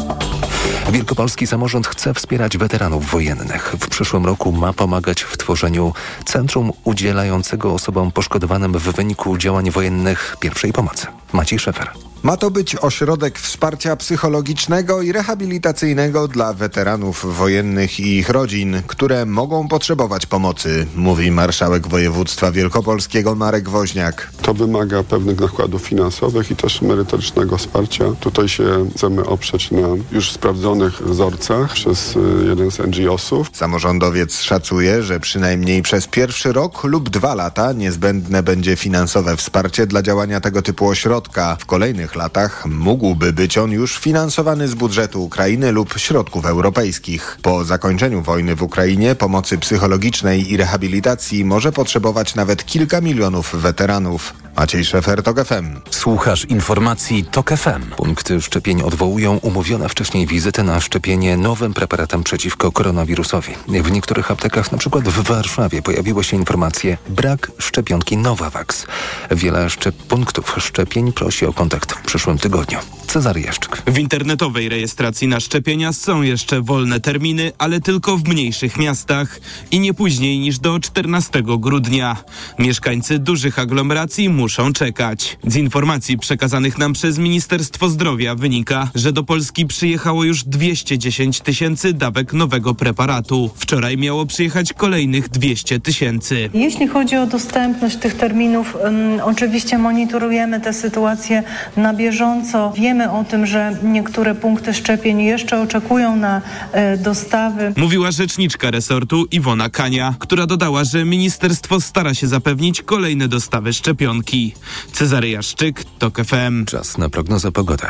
Wielkopolski samorząd chce wspierać weteranów wojennych. W przyszłym roku ma pomagać w tworzeniu centrum udzielającego osobom poszkodowanym w wyniku działań wojennych pierwszej pomocy. Maciej Szefer. Ma to być ośrodek wsparcia psychologicznego i rehabilitacyjnego dla weteranów wojennych i ich rodzin, które mogą potrzebować pomocy, mówi marszałek województwa wielkopolskiego Marek Woźniak. To wymaga pewnych nakładów finansowych i też merytorycznego wsparcia. Tutaj się chcemy oprzeć na już sprawdzonych wzorcach przez y, jeden z NGO-sów. Samorządowiec szacuje, że przynajmniej przez pierwszy rok lub dwa lata niezbędne będzie finansowe wsparcie dla działania tego typu ośrodka. W kolejnych latach mógłby być on już finansowany z budżetu Ukrainy lub środków europejskich. Po zakończeniu wojny w Ukrainie pomocy psychologicznej i rehabilitacji może potrzebować nawet kilka milionów weteranów. Maciej Szefer, TOK FM. Słuchasz informacji TOK FM. Punkty szczepień odwołują umówione wcześniej wizyty na szczepienie nowym preparatem przeciwko koronawirusowi. W niektórych aptekach, na przykład w Warszawie, pojawiły się informacje brak szczepionki Novavax. Wiele szczep punktów szczepień prosi o kontakt w przyszłym tygodniu. Cezary Jaszczyk. W internetowej rejestracji na szczepienia są jeszcze wolne terminy, ale tylko w mniejszych miastach i nie później niż do 14 grudnia. Mieszkańcy dużych aglomeracji muszą czekać. Z informacji przekazanych nam przez Ministerstwo Zdrowia wynika, że do Polski przyjechało już 210 tysięcy dawek nowego preparatu. Wczoraj miało przyjechać kolejnych 200 tysięcy. Jeśli chodzi o dostępność tych terminów, um, oczywiście monitorujemy tę sytuację na bieżąco. Wiemy o tym, że niektóre punkty szczepień jeszcze oczekują na e, dostawy. Mówiła rzeczniczka resortu Iwona Kania, która dodała, że ministerstwo stara się zapewnić kolejne dostawy szczepionki. Cezary Jaszczyk, TOK FM. Czas na prognozę pogody.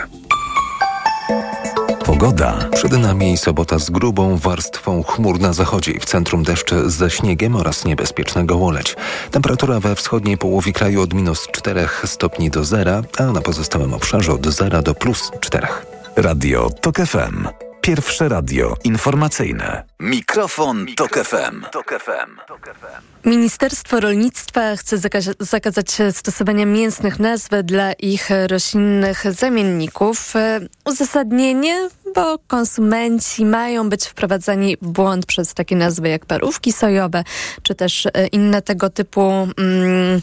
Pogoda. Przed nami sobota z grubą warstwą chmur na zachodzie i w centrum deszcze ze śniegiem oraz niebezpiecznego łoleć. Temperatura we wschodniej połowie kraju od minus 4 stopni do zera, a na pozostałym obszarze od zera do plus 4. Radio TOK FM. Pierwsze radio informacyjne. Mikrofon, Tok FM. Ministerstwo Rolnictwa chce zakaz- zakazać stosowania mięsnych nazw dla ich roślinnych zamienników. Uzasadnienie, bo konsumenci mają być wprowadzani w błąd przez takie nazwy jak parówki sojowe, czy też inne tego typu. Mm,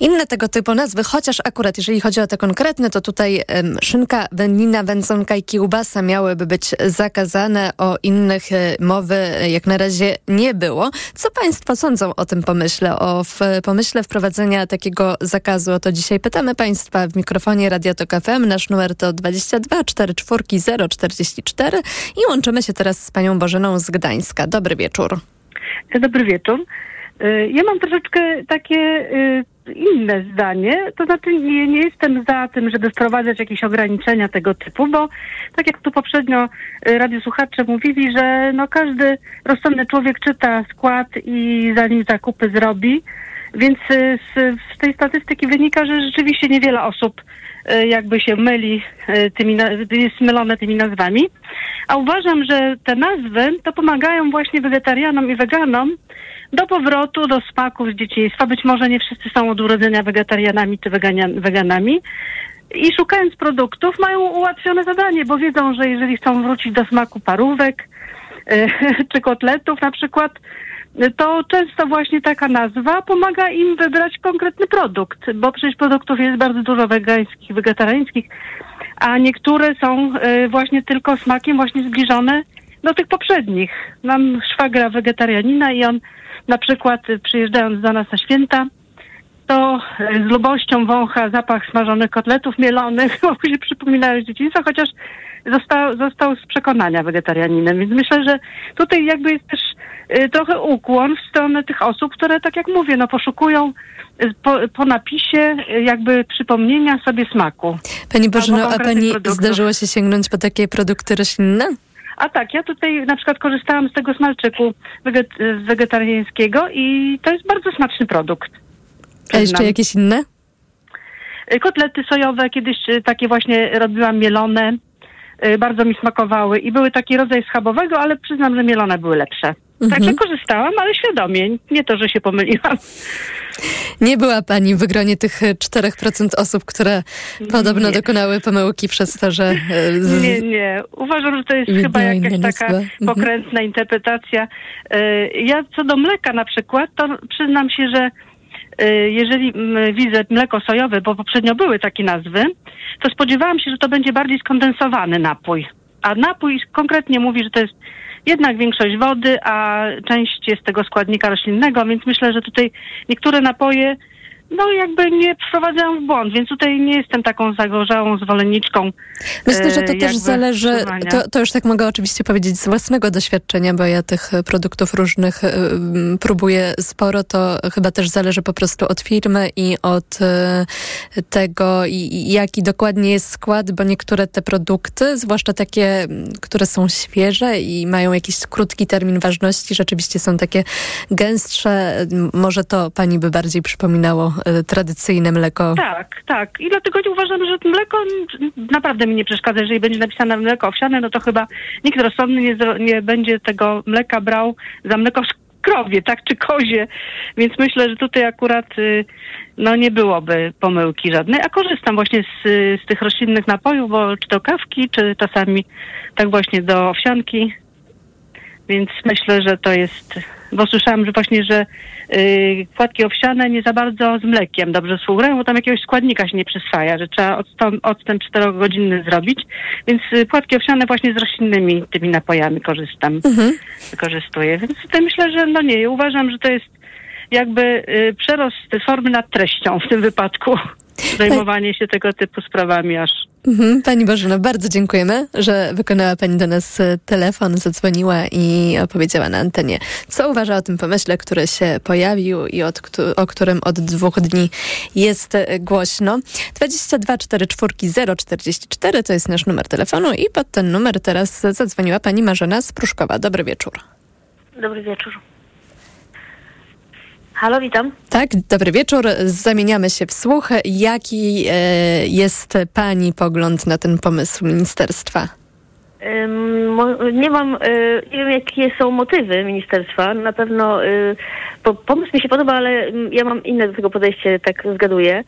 inne tego typu nazwy, chociaż akurat jeżeli chodzi o te konkretne, to tutaj em, szynka, wędlina, wędzonka i kiełbasa miałyby być zakazane, o innych e, mowy e, jak na razie nie było. Co Państwo sądzą o tym pomyśle, o w, pomyśle wprowadzenia takiego zakazu? O to dzisiaj pytamy Państwa w mikrofonie Radio Tok FM. Nasz numer to 22 44 044 i łączymy się teraz z Panią Bożeną z Gdańska. Dobry wieczór. Dobry wieczór. Y, Ja mam troszeczkę takie y, inne zdanie, to znaczy nie, nie jestem za tym, żeby wprowadzać jakieś ograniczenia tego typu, bo tak jak tu poprzednio y, radiosłuchacze mówili, że no każdy rozsądny człowiek czyta skład i zanim zakupy zrobi, więc y, z, z tej statystyki wynika, że rzeczywiście niewiele osób jakby się myli y, tymi, jest mylone tymi nazwami. A uważam, że te nazwy to pomagają właśnie wegetarianom i weganom do powrotu do smaków z dzieciństwa. Być może nie wszyscy są od urodzenia wegetarianami czy weganami. I szukając produktów mają ułatwione zadanie, bo wiedzą, że jeżeli chcą wrócić do smaku parówek y, czy kotletów na przykład, to często właśnie taka nazwa pomaga im wybrać konkretny produkt, bo przecież produktów jest bardzo dużo wegańskich, wegetariańskich, a niektóre są y, właśnie tylko smakiem właśnie zbliżone do tych poprzednich. Mam szwagra wegetarianina i on na przykład y, przyjeżdżając do nas na święta, to y, z lubością wącha zapach smażonych kotletów mielonych, bo się przypominają z dzieciństwa, chociaż został, został z przekonania wegetarianinem. Więc myślę, że tutaj jakby jest też y, trochę ukłon w stronę tych osób, które tak jak mówię, no poszukują y, po, po napisie y, jakby przypomnienia sobie smaku. Pani Bożeno, a Pani produktów. zdarzyło się sięgnąć po takie produkty roślinne? A tak, ja tutaj na przykład korzystałam z tego smalczyku weget- wegetariańskiego i to jest bardzo smaczny produkt. A jeszcze jakieś inne? Kotlety sojowe kiedyś takie właśnie robiłam mielone. Y, Bardzo mi smakowały i były taki rodzaj schabowego, ale przyznam, że mielone były lepsze. Mhm. Także korzystałam, ale świadomie. Nie to, że się pomyliłam. Nie była Pani w wygronie tych e, 4% osób, które podobno Nie. dokonały pomyłki przez to, że... e, z- Nie, nie. Uważam, że to jest chyba jakaś taka. Mhm. pokrętna interpretacja. Y, Ja co do mleka na przykład, to przyznam się, że y, jeżeli mm, widzę mleko sojowe, bo poprzednio były takie nazwy, to spodziewałam się, że to będzie bardziej skondensowany napój. A napój konkretnie mówi, że to jest jednak większość wody, a część jest tego składnika roślinnego, więc myślę, że tutaj niektóre napoje no jakby nie wprowadzają w błąd, więc tutaj nie jestem taką zagorzałą zwolenniczką. Myślę, że e, to też jakby zależy, to, to już tak mogę oczywiście powiedzieć z własnego doświadczenia, bo ja tych e, produktów różnych e, próbuję sporo, to chyba też zależy po prostu od firmy i od e, tego, jaki dokładnie jest skład, bo niektóre te produkty, zwłaszcza takie, które są świeże i mają jakiś krótki termin ważności, rzeczywiście są takie gęstsze. Może to pani by bardziej przypominało e, tradycyjne mleko. Tak, tak. I dlatego uważam, że mleko naprawdę mi nie przeszkadza. Jeżeli będzie napisane mleko owsiane, no to chyba nikt rozsądny nie, nie będzie tego mleka brał za mleko krowie, tak, czy kozie. Więc myślę, że tutaj akurat y, no nie byłoby pomyłki żadnej, a korzystam właśnie z, y, z tych roślinnych napojów, bo czy to kawki, czy czasami tak właśnie do owsianki. Więc myślę, że to jest, bo słyszałam, że właśnie, że y, płatki owsiane nie za bardzo z mlekiem dobrze współgrają, bo tam jakiegoś składnika się nie przyswaja, że trzeba odstąp, odstęp 4-godzinny zrobić. Więc y, płatki owsiane właśnie z roślinnymi tymi napojami korzystam, wykorzystuję. Więc tutaj myślę, że no nie, uważam, że to jest jakby y, przerost formy nad treścią w tym wypadku. Zajmowanie się tego typu sprawami aż Mhm, Pani Bożeno, bardzo dziękujemy, że wykonała Pani do nas e, telefon, zadzwoniła i opowiedziała na antenie, co uważa o tym pomyśle, który się pojawił i od, o którym od dwóch dni jest e, głośno. 22 44 044 to jest nasz numer telefonu i pod ten numer teraz zadzwoniła Pani Marzena Spruszkowa. Dobry wieczór. Dobry wieczór. Halo, witam. Tak, dobry wieczór. Zamieniamy się w słuch. Jaki e, jest Pani pogląd na ten pomysł ministerstwa? Nie mam, y, nie wiem jakie są motywy ministerstwa. Na pewno po, pomysł mi się podoba, ale mm, ja mam inne do tego podejście, tak zgaduję.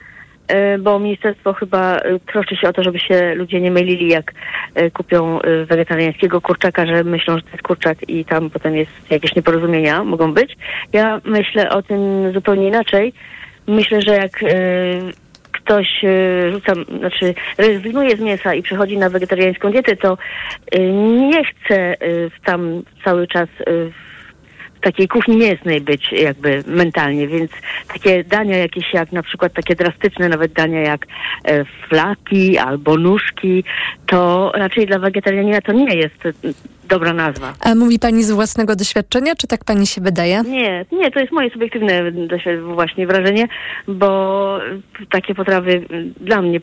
Y, Bo ministerstwo chyba y, troszczy się o to, żeby się ludzie nie mylili, jak y, kupią wegetariańskiego kurczaka, że myślą, że to jest kurczak i tam potem jest jakieś nieporozumienia, mogą być. Ja myślę o tym zupełnie inaczej. Myślę, że jak ktoś rzuca, znaczy rezygnuje z mięsa i przechodzi na wegetariańską dietę, to nie chce tam cały czas w takiej kuchni mięsnej być jakby mentalnie, więc takie dania jakieś jak na przykład takie drastyczne nawet dania jak e, flaki albo nóżki, to raczej dla wegetarianina to nie jest dobra nazwa. A mówi Pani z własnego doświadczenia, czy tak Pani się wydaje? Nie, nie, to jest moje subiektywne właśnie wrażenie, bo takie potrawy dla mnie,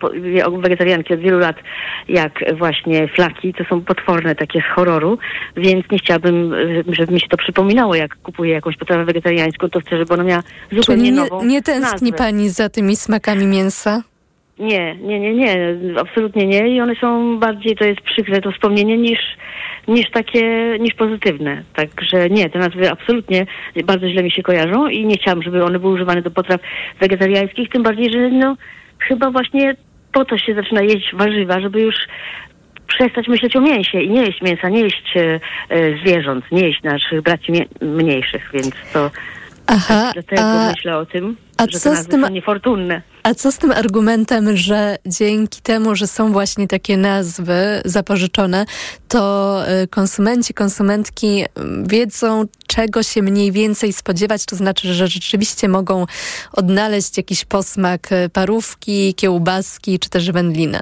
wegetarianki od wielu lat, jak właśnie flaki, to są potworne takie z horroru, więc nie chciałabym, żeby mi się to przypominało, jak kupuję jakąś potrawę wegetariańską, to chcę, żeby ona miała zupełnie Czyli nie, nową nie tęskni nazwę. Pani za tymi smakami mięsa? Nie, nie, nie, nie, absolutnie nie i one są bardziej, to jest przykre to wspomnienie niż, niż takie, niż pozytywne. Także nie, te nazwy absolutnie bardzo źle mi się kojarzą i nie chciałam, żeby one były używane do potraw wegetariańskich, tym bardziej, że no chyba właśnie po to się zaczyna jeść warzywa, żeby już przestać myśleć o mięsie i nie jeść mięsa, nie jeść e, e, zwierząt, nie jeść naszych braci mniejszych, więc to Aha, dlatego a, myślę o tym, a że co te z tym- są niefortunne. a co z tym argumentem, że dzięki temu, że są właśnie takie nazwy zapożyczone, to y, konsumenci, konsumentki mm, wiedzą, czego się mniej więcej spodziewać, to znaczy, że rzeczywiście mogą odnaleźć jakiś posmak y, parówki, kiełbaski czy też wędliny.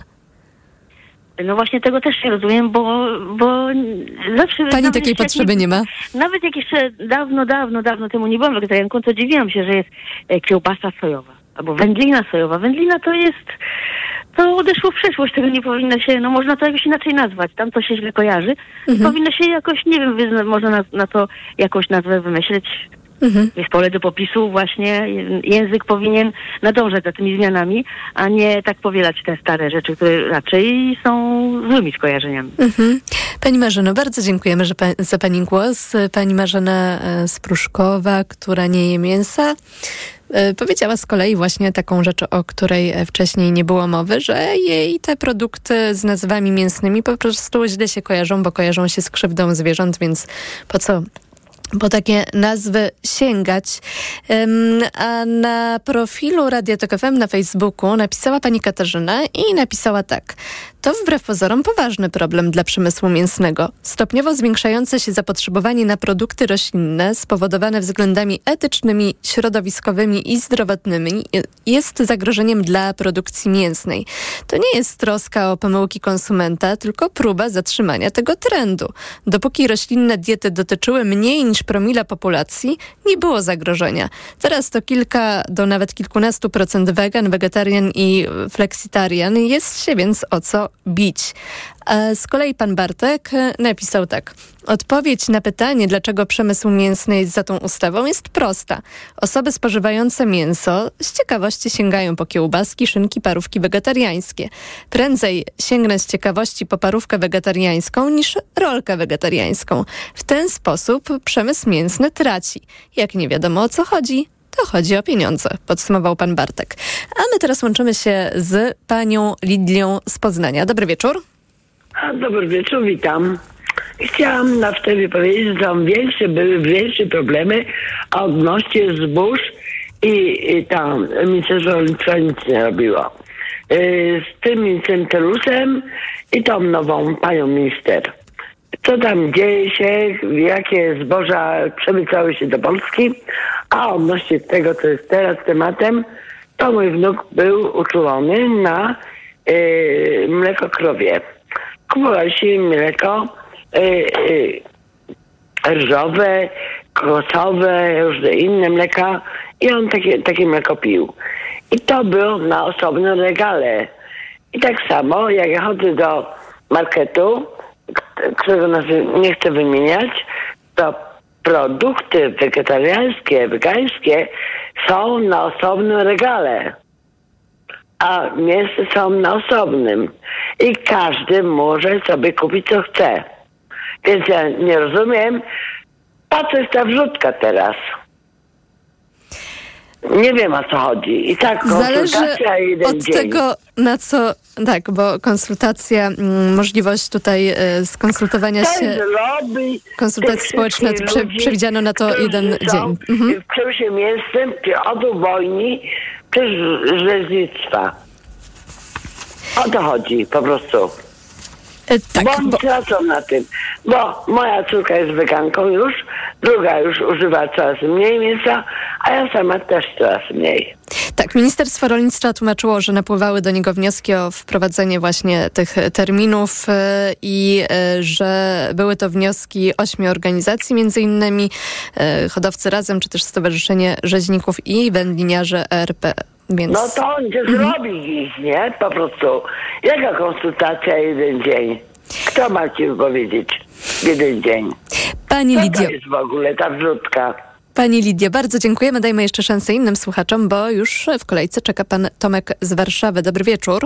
No właśnie tego też nie rozumiem, bo, bo zawsze... Pani takiej potrzeby nie ma? Nawet jak jeszcze dawno, dawno, dawno temu nie byłam wegetarianką, to dziwiłam się, że jest e, kiełbasa sojowa albo wędlina sojowa. Wędlina to jest... To odeszło w przeszłość, tego nie powinno się, no można to jakoś inaczej nazwać, tam to się źle kojarzy. Powinno się jakoś, nie wiem, można na, na to jakąś nazwę wymyśleć. Mhm. Jest pole do popisu właśnie, język powinien nadążać za tymi zmianami, a nie tak powielać te stare rzeczy, które raczej są złymi skojarzeniami. Mhm. Pani Marzeno, bardzo dziękujemy że pa, za Pani głos. Pani Marzena e, Spruszkowa, która nie je mięsa, e, powiedziała z kolei właśnie taką rzecz, o której e, wcześniej nie było mowy, że jej te produkty z nazwami mięsnymi po prostu źle się kojarzą, bo kojarzą się z krzywdą zwierząt, więc po co po takie nazwy sięgać. A na profilu Radia Tok FM na Facebooku napisała pani Katarzyna i napisała tak. To wbrew pozorom poważny problem dla przemysłu mięsnego. Stopniowo zwiększające się zapotrzebowanie na produkty roślinne spowodowane względami etycznymi, środowiskowymi i zdrowotnymi jest zagrożeniem dla produkcji mięsnej. To nie jest troska o pomyłki konsumenta, tylko próba zatrzymania tego trendu. Dopóki roślinne diety dotyczyły mniej niż promila populacji, nie było zagrożenia. Teraz to kilka do nawet kilkunastu procent wegan, wegetarian i flexitarian. Jest się więc o co bić. Z kolei pan Bartek e, napisał tak. Odpowiedź na pytanie, dlaczego przemysł mięsny jest za tą ustawą, jest prosta. Osoby spożywające mięso z ciekawości sięgają po kiełbaski, szynki, parówki wegetariańskie. Prędzej sięgnę z ciekawości po parówkę wegetariańską niż rolkę wegetariańską. W ten sposób przemysł mięsny traci. Jak nie wiadomo o co chodzi, to chodzi o pieniądze, podsumował pan Bartek. A my teraz łączymy się z panią Lidlią z Poznania. Dobry wieczór. Dobry wieczór, witam. Chciałam na wstępie powiedzieć, że tam większe były większe problemy odnośnie zbóż i, i tam ministerstwo rolnictwa nic nie robiło. Yy, z tym Centelusem i tą nową panią minister. Co tam dzieje się, jakie zboża przemycały się do Polski, a odnośnie tego, co jest teraz tematem, to mój wnuk był uczulony na y, mleko krowie. Kupowaliśmy mleko y, y, ryżowe, kokosowe, różne inne mleka i on takie, takie mleko pił. I to było na osobnym regale. I tak samo, jak ja chodzę do marketu, którego nie chcę wymieniać, to produkty wegetariańskie, wegańskie są na osobnym regale, a mięsy są na osobnym. I każdy może sobie kupić co chce. Więc ja nie rozumiem, po co jest ta wrzutka teraz? Nie wiem o co chodzi. I tak konsultacja jeden od dzień. tego, na co. Tak, bo konsultacja, mm, możliwość tutaj e, skonsultowania Ten się. zrobi Konsultacje tych społeczne ludzi, przewidziano na to jeden są dzień. Mhm. W przemyśle mięsnym, czy od wojny, czy z. O to chodzi po prostu. E, tak, bo oni tracą na tym. Bo moja córka jest weganką już, druga już używa coraz mniej mięsa, a ja sama też coraz mniej. Tak, Ministerstwo Rolnictwa tłumaczyło, że napływały do niego wnioski o wprowadzenie właśnie tych terminów e, i e, że były to wnioski ośmiu organizacji, między innymi Hodowcy Razem, czy też Stowarzyszenie Rzeźników i Wędliniarze RP. Więc... No to on się Mhm. zrobi ich, nie? Po prostu. Jaka konsultacja jeden dzień? Kto ma ci powiedzieć jeden dzień? Pani Co Lidio. to jest w ogóle ta wrzutka? Pani Lidio, bardzo dziękujemy. Dajmy jeszcze szansę innym słuchaczom, bo już w kolejce czeka pan Tomek z Warszawy. Dobry wieczór.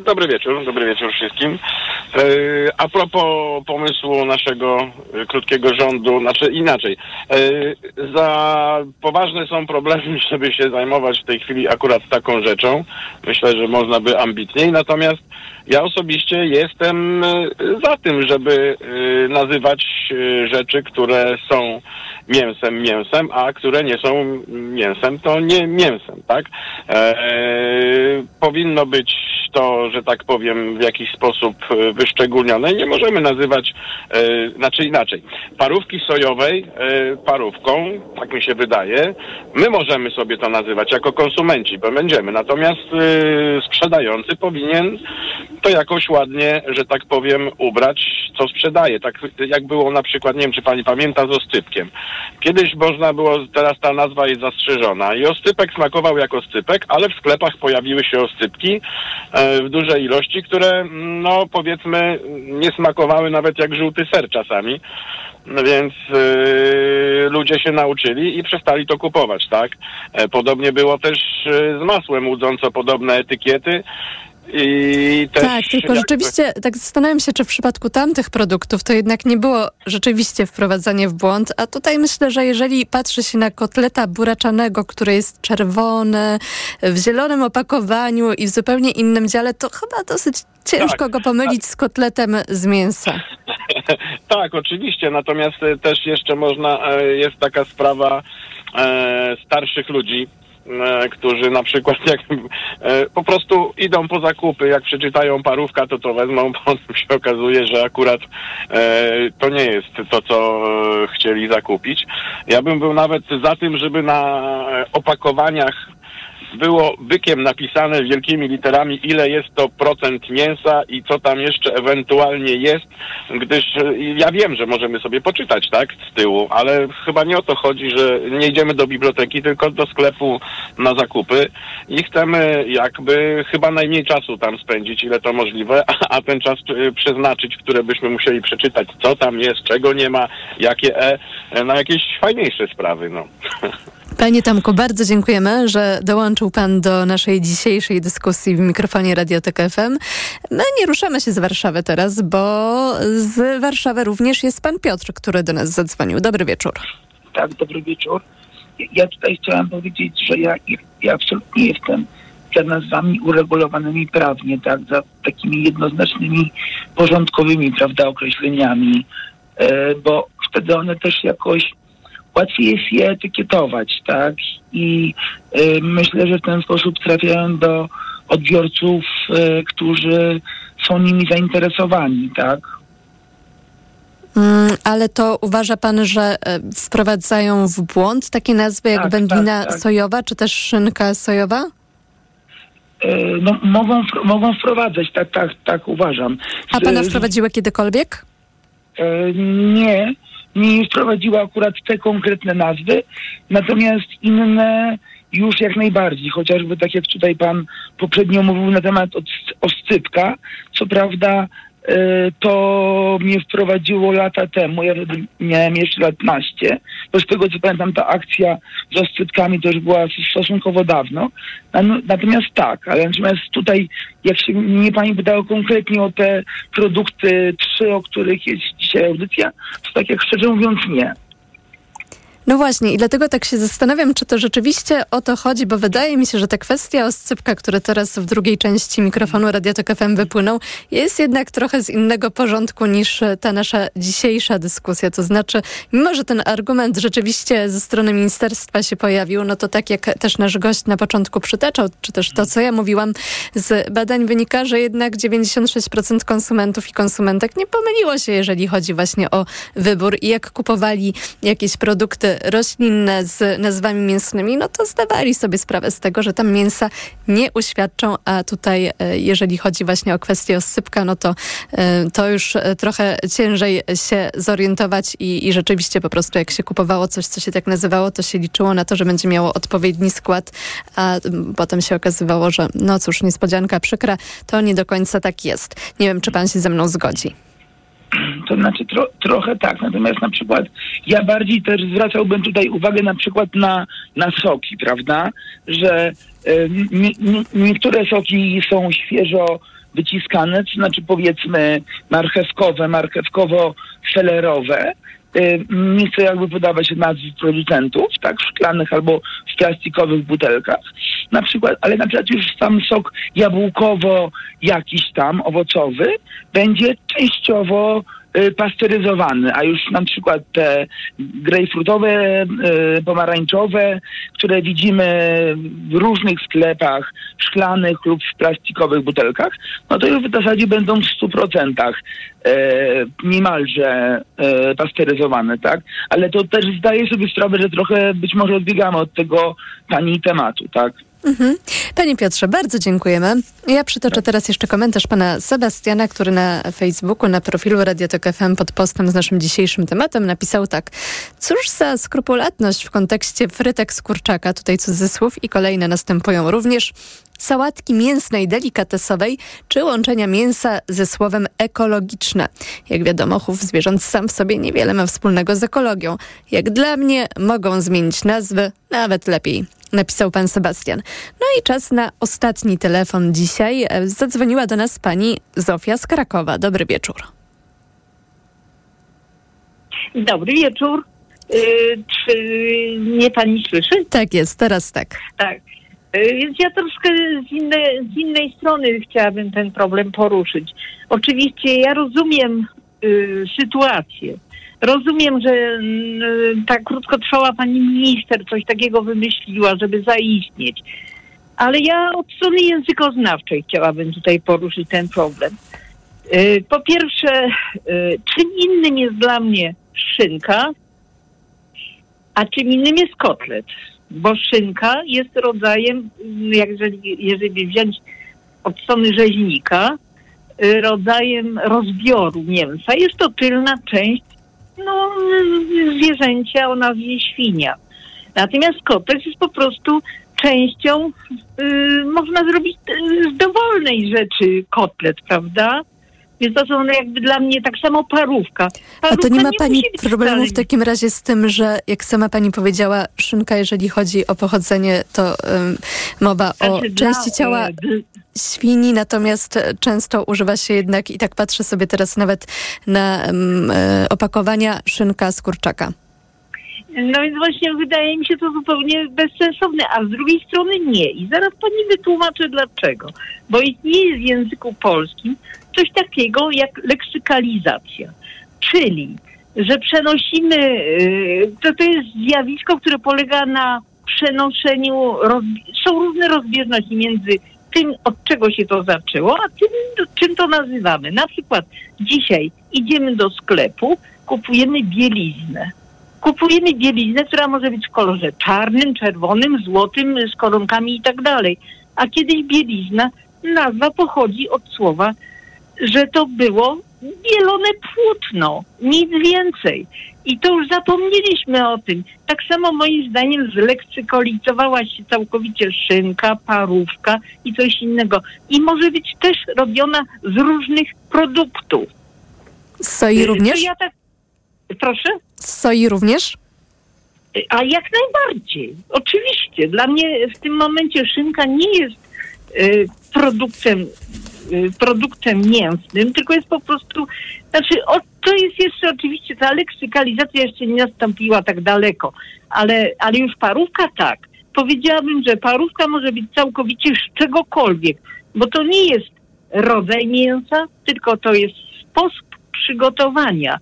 Dobry wieczór, dobry wieczór wszystkim. E, A propos pomysłu naszego e, krótkiego rządu, znaczy inaczej, e, za poważne są problemy, żeby się zajmować w tej chwili akurat taką rzeczą. Myślę, że można by ambitniej, natomiast ja osobiście jestem za tym, żeby nazywać rzeczy, które są mięsem mięsem, a które nie są mięsem, to nie mięsem, tak? Powinno być to, że tak powiem, w jakiś sposób e, wyszczególnione. Nie możemy nazywać, e, znaczy inaczej, parówki sojowej e, parówką, tak mi się wydaje. My możemy sobie to nazywać jako konsumenci, bo będziemy. Natomiast sprzedający powinien to jakoś ładnie, że tak powiem, ubrać, co sprzedaje. Tak jak było na przykład, nie wiem, czy pani pamięta, z oscypkiem. Kiedyś można było, teraz ta nazwa jest zastrzeżona i oscypek smakował jak oscypek, ale w sklepach pojawiły się oscypki e, w dużej ilości, które, mm, no powiedzmy, nie smakowały nawet jak żółty ser czasami. No więc e, ludzie się nauczyli i przestali to kupować, tak? E, podobnie było też e, z masłem łudząco podobne etykiety. Też tak, tylko rzeczywiście tak zastanawiam się, czy w przypadku tamtych produktów to jednak nie było rzeczywiście wprowadzanie w błąd, a tutaj myślę, że jeżeli patrzy się na kotleta buraczanego, który jest czerwony, w zielonym opakowaniu i w zupełnie innym dziale, to chyba dosyć ciężko Tak, go pomylić z kotletem z mięsa. tak, oczywiście, natomiast e, też jeszcze można, e, jest taka sprawa e, starszych ludzi, którzy na przykład jak e, po prostu idą po zakupy, jak przeczytają parówka, to to wezmą, potem się okazuje, że akurat e, to nie jest to, co e, chcieli zakupić. Ja bym był nawet za tym, żeby na e, opakowaniach było bykiem napisane wielkimi literami, ile jest to procent mięsa i co tam jeszcze ewentualnie jest, gdyż e, ja wiem, że możemy sobie poczytać, tak, z tyłu, ale chyba nie o to chodzi, że nie idziemy do biblioteki, tylko do sklepu na zakupy i chcemy jakby chyba najmniej czasu tam spędzić, ile to możliwe, a, ten czas e, przeznaczyć, które byśmy musieli przeczytać, co tam jest, czego nie ma, jakie E, e, na jakieś fajniejsze sprawy, no. Panie Tomku, bardzo dziękujemy, że dołączył Pan do naszej dzisiejszej dyskusji w mikrofonie Radiotek FM. My nie ruszamy się z Warszawy teraz, bo z Warszawy również jest Pan Piotr, który do nas zadzwonił. Dobry wieczór. Tak, dobry wieczór. Ja tutaj chciałem powiedzieć, że ja, ja absolutnie jestem za nazwami uregulowanymi prawnie, tak, za takimi jednoznacznymi, porządkowymi, prawda, określeniami, e, bo wtedy one też jakoś łatwiej jest je etykietować, tak, i e, myślę, że w ten sposób trafiają do odbiorców, e, którzy są nimi zainteresowani, tak. Mm, ale to uważa Pan, że e, wprowadzają w błąd takie nazwy jak Tak, wędlina tak, tak. sojowa, czy też szynka sojowa? no, mogą, mogą wprowadzać, tak, tak, tak uważam. A pana wprowadziła kiedykolwiek? E, Nie, nie wprowadziła akurat te konkretne nazwy, natomiast inne już jak najbardziej, chociażby tak jak tutaj pan poprzednio mówił na temat oscypka, co prawda to mnie wprowadziło lata temu, ja wtedy miałem jeszcze lat 15, bo z tego co pamiętam ta akcja z oscypkami to już była stosunkowo dawno, Nan- natomiast tak, ale natomiast tutaj jak się mnie pani pytała konkretnie o te produkty trzy, o których jest dzisiaj audycja, to tak jak szczerze mówiąc nie. No właśnie i dlatego tak się zastanawiam, czy to rzeczywiście o to chodzi, bo wydaje mi się, że ta kwestia oscypka, które teraz w drugiej części mikrofonu Radiotok FM wypłynął, jest jednak trochę z innego porządku niż ta nasza dzisiejsza dyskusja. To znaczy, mimo że ten argument rzeczywiście ze strony ministerstwa się pojawił, no to tak jak też nasz gość na początku przytaczał, czy też to, co ja mówiłam, z badań wynika, że jednak 96% konsumentów i konsumentek nie pomyliło się, jeżeli chodzi właśnie o wybór i jak kupowali jakieś produkty roślinne z nazwami mięsnymi, no to zdawali sobie sprawę z tego, że tam mięsa nie uświadczą, a tutaj e, jeżeli chodzi właśnie o kwestię oscypka, no to, e, to już e, trochę ciężej się zorientować i, i rzeczywiście po prostu jak się kupowało coś, co się tak nazywało, to się liczyło na to, że będzie miało odpowiedni skład, a potem się okazywało, że no cóż, niespodzianka przykra, to nie do końca tak jest. Nie wiem, czy pan się ze mną zgodzi. To znaczy tro, trochę tak, natomiast na przykład ja bardziej też zwracałbym tutaj uwagę na przykład na, na soki, prawda? Że e, nie, nie, niektóre soki są świeżo wyciskane, to znaczy powiedzmy marchewkowe, marchewkowo-selerowe. E, Nie chcę jakby podawać nazw producentów, tak, w szklanych albo w plastikowych butelkach. Na przykład, ale na przykład już sam sok jabłkowo jakiś tam, owocowy, będzie częściowo y, pasteryzowany, a już na przykład te grejpfrutowe, y, pomarańczowe, które widzimy w różnych sklepach, w szklanych lub w plastikowych butelkach, no to już w zasadzie będą w 100% e, niemalże pasteryzowane, tak? Ale to też zdaję sobie sprawę, że trochę być może odbiegamy od tego pani tematu, tak? Mhm. Panie Piotrze, bardzo dziękujemy. Ja przytoczę teraz jeszcze komentarz pana Sebastiana, który na Facebooku, na profilu Radiotok FM pod postem z naszym dzisiejszym tematem napisał tak. Cóż za skrupulatność w kontekście frytek z kurczaka, tutaj cudzysłów i kolejne następują również sałatki mięsnej delikatesowej czy łączenia mięsa ze słowem ekologiczne. Jak wiadomo, chów zwierząt sam w sobie niewiele ma wspólnego z ekologią. Jak dla mnie mogą zmienić nazwy, nawet lepiej. Napisał pan Sebastian. No i czas na ostatni telefon dzisiaj. E, Zadzwoniła do nas pani Zofia z Krakowa. Dobry wieczór. Dobry wieczór. Y, czy mnie pani słyszy? Tak jest, teraz tak. Tak. Y, Więc ja troszkę z, inne, z innej strony chciałabym ten problem poruszyć. Oczywiście ja rozumiem y, sytuację. Rozumiem, że y, ta krótkotrwała pani minister coś takiego wymyśliła, żeby zaistnieć. Ale ja od strony językoznawczej chciałabym tutaj poruszyć ten problem. Y, Po pierwsze, y, czym innym jest dla mnie szynka, a czym innym jest kotlet. Bo szynka jest rodzajem, mm, jeżeli, jeżeli wziąć od strony rzeźnika, y, rodzajem rozbioru mięsa. Jest to tylna część no, zwierzęcia o nazwie świnia. Natomiast kotlet jest po prostu częścią, y, można zrobić y, z dowolnej rzeczy kotlet, prawda? Więc to są jakby dla mnie tak samo parówka. A to Parówka nie ma pani musi być problemu w takim razie z tym, że jak sama pani powiedziała, szynka, jeżeli chodzi o pochodzenie, to ym, mowa o Znaczy, dla, części ciała e, świni, natomiast często używa się jednak, i tak patrzę sobie teraz nawet na e, opakowania szynka z kurczaka. No więc właśnie wydaje mi się to zupełnie bezsensowne, a z drugiej strony nie. I zaraz pani wytłumaczę dlaczego. Bo istnieje w języku polskim coś takiego jak leksykalizacja. Czyli, że przenosimy, yy, to, to jest zjawisko, które polega na przenoszeniu, są różne rozbieżności między tym, od czego się to zaczęło, a tym, czym to nazywamy. Na przykład dzisiaj idziemy do sklepu, kupujemy bieliznę kupujemy bieliznę, która może być w kolorze czarnym, czerwonym, złotym, z koronkami i tak dalej. a kiedyś bielizna. Nazwa pochodzi od słowa, że to było bielone płótno, nic więcej. I to już zapomnieliśmy o tym. Tak samo moim zdaniem zleksykolicowała się całkowicie szynka, parówka i coś innego. I może być też robiona z różnych produktów. Z soi To również? ja tak... Proszę? Z soi również? A jak najbardziej. Oczywiście. Dla mnie w tym momencie szynka nie jest y, produktem, y, produktem mięsnym, tylko jest po prostu, znaczy o, to jest jeszcze oczywiście, ta leksykalizacja jeszcze nie nastąpiła tak daleko, ale, ale już parówka tak. Powiedziałabym, że parówka może być całkowicie z czegokolwiek, bo to nie jest rodzaj mięsa, tylko to jest sposób przygotowania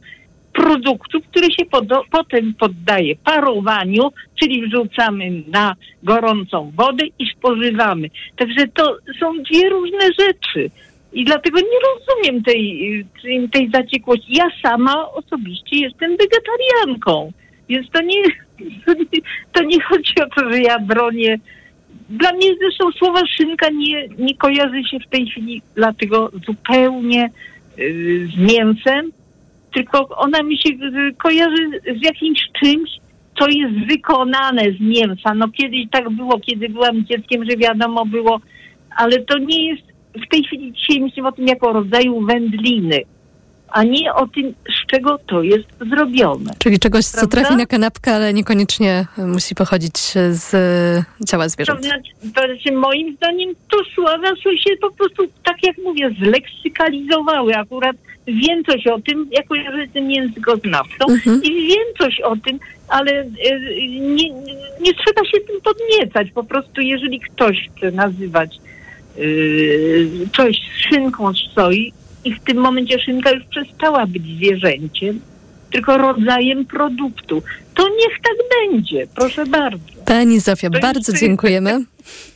produktu, który się podo- potem poddaje parowaniu, czyli wrzucamy na gorącą wodę i spożywamy. Także to są dwie różne rzeczy. I dlatego nie rozumiem tej, tej- tej zaciekłości. Ja sama osobiście jestem wegetarianką, więc to nie, to nie, to nie chodzi o to, że ja bronię. Dla mnie zresztą słowa szynka nie, nie kojarzy się w tej chwili dlatego zupełnie y, z mięsem, tylko ona mi się y, kojarzy z jakimś czymś, co jest wykonane z mięsa. No kiedyś tak było, kiedy byłam dzieckiem, że wiadomo było, ale to nie jest, w tej chwili dzisiaj myślę o tym jako rodzaju wędliny, a nie o tym, z czego to jest zrobione. Czyli czegoś, co Prawda? trafi na kanapkę, ale niekoniecznie musi pochodzić z ciała zwierzęcia. znaczy, to znaczy moim zdaniem to słowa się po prostu, tak jak mówię, zleksykalizowały. Akurat wiem coś o tym, jako ja jestem językoznawcą i wiem coś o tym, ale e, nie, nie trzeba się tym podniecać. Po prostu jeżeli ktoś chce nazywać e, coś szynką z soi i w tym momencie szynka już przestała być zwierzęciem, tylko rodzajem produktu, to niech tak będzie, proszę bardzo. Pani Zofia, To bardzo dziękujemy.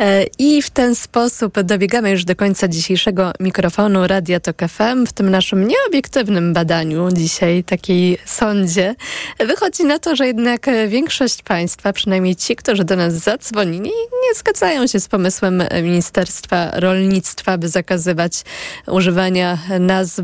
E, I w ten sposób dobiegamy już do końca dzisiejszego mikrofonu Radia Tok FM. W tym naszym nieobiektywnym badaniu dzisiaj, takiej sądzie, wychodzi na to, że jednak większość państwa, przynajmniej ci, którzy do nas zadzwonili, nie zgadzają się z pomysłem Ministerstwa Rolnictwa, by zakazywać używania nazw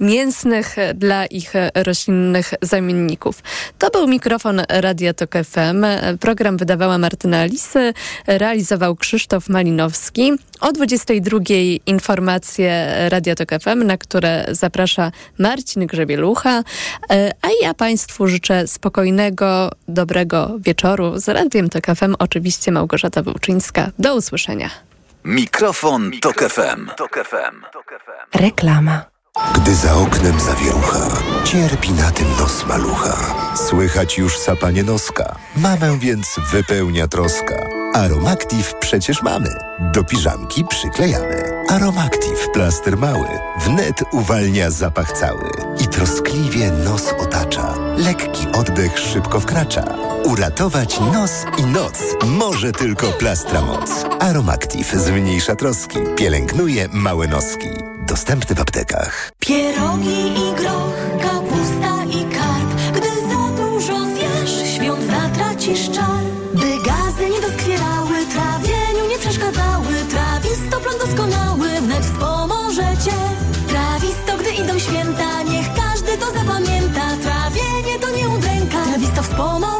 mięsnych dla ich roślinnych zamienników. To był mikrofon Radia Tok FM. Program wydawała Martyna Lisy, realizował Krzysztof Malinowski. O 22 informacje Radia Tok FM, na które zaprasza Marcin Grzebielucha. E, A ja Państwu życzę spokojnego, dobrego wieczoru. Z Radiem Tok FM oczywiście Małgorzata Wyłczyńska. Do usłyszenia. Mikrofon, Tok FM. Reklama. Gdy za oknem zawierucha, cierpi na tym nos malucha. Słychać już sapanie noska. Mamę więc wypełnia troska. Aromactive przecież mamy. Do piżamki przyklejamy. Aromactive plaster mały. Wnet uwalnia zapach cały. I troskliwie nos otacza. Lekki oddech szybko wkracza. Uratować nos i noc może tylko plastra moc. Aromactive zmniejsza troski. Pielęgnuje małe noski. Dostępny w aptekach. Pierogi i groch, kapusta Trawisto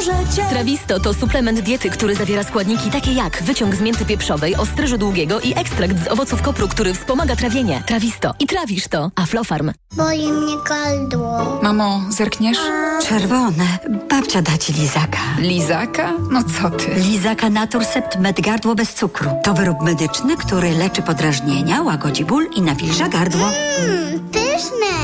wspomoże cię. Trawisto to suplement diety, który zawiera składniki takie jak wyciąg z mięty pieprzowej, ostryżu długiego i ekstrakt z owoców kopru, który wspomaga trawienie. Trawisto. I trawisz to. Aflofarm. Boli mnie gardło. Mamo, zerkniesz? Czerwone. Babcia da ci lizaka. Lizaka? No co ty? Lizaka Naturcept Med Gardło bez cukru. To wyrób medyczny, który leczy podrażnienia, łagodzi ból i nawilża gardło. Mmm, pyszne.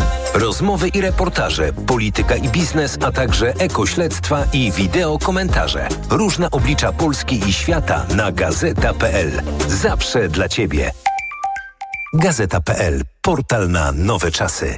Rozmowy i reportaże, polityka i biznes, a także ekośledztwa i wideo komentarze. Różne oblicza Polski i świata na gazeta.pl. Zawsze dla Ciebie. Gazeta.pl. Portal na nowe czasy.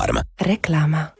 Aflofarm. Reklama.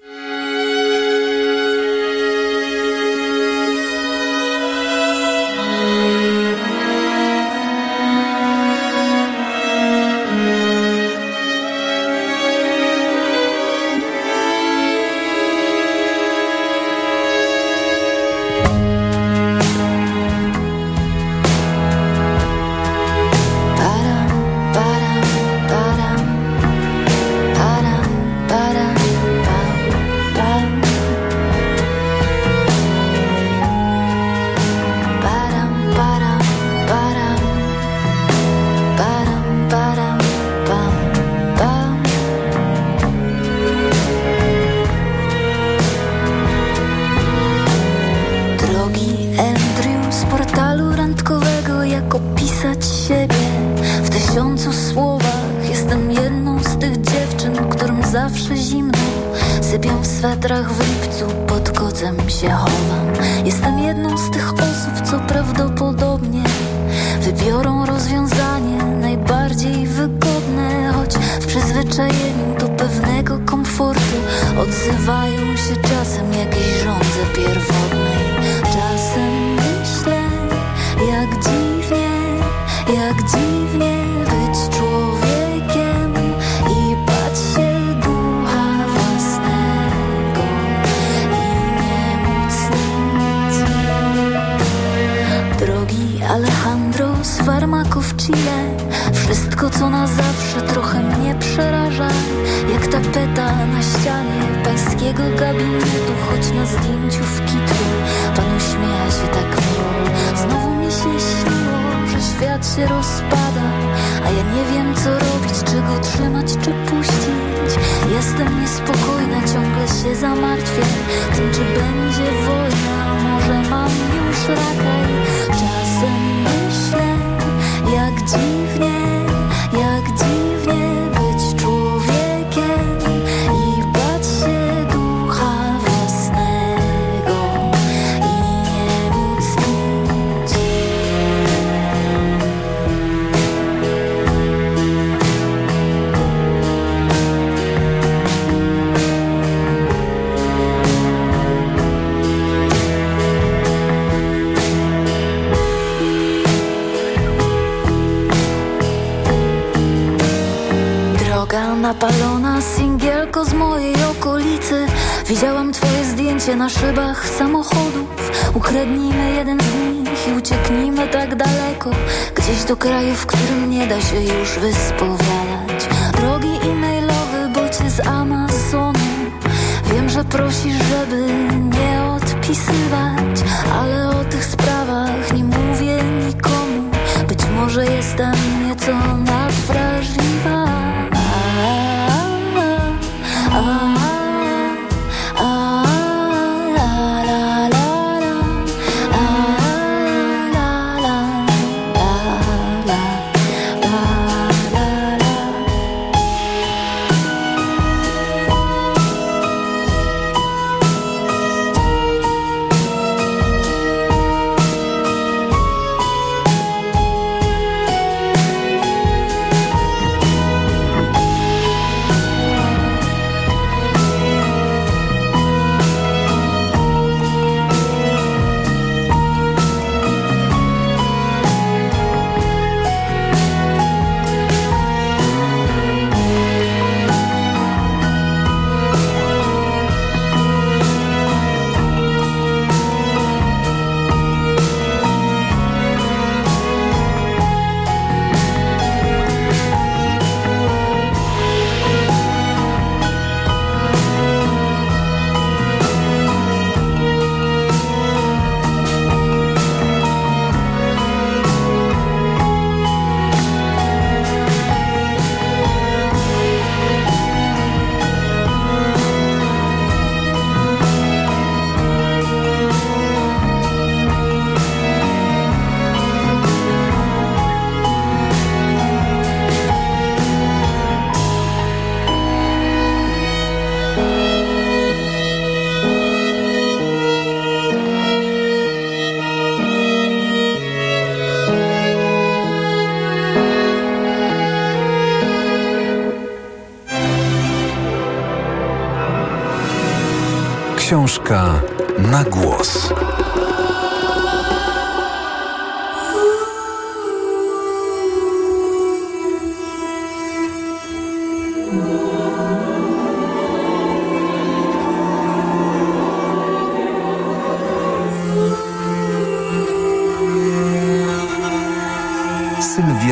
prosisz, żeby nie odpisywać.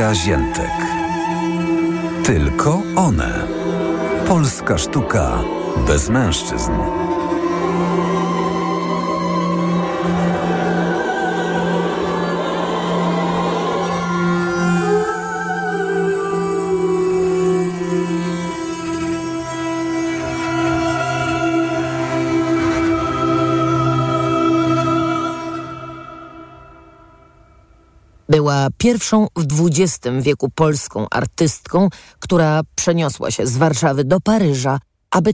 Kasia Ziętek. Tylko one. Polska sztuka bez mężczyzn. pierwszą w XX wieku polską artystką, która przeniosła się z Warszawy do Paryża, aby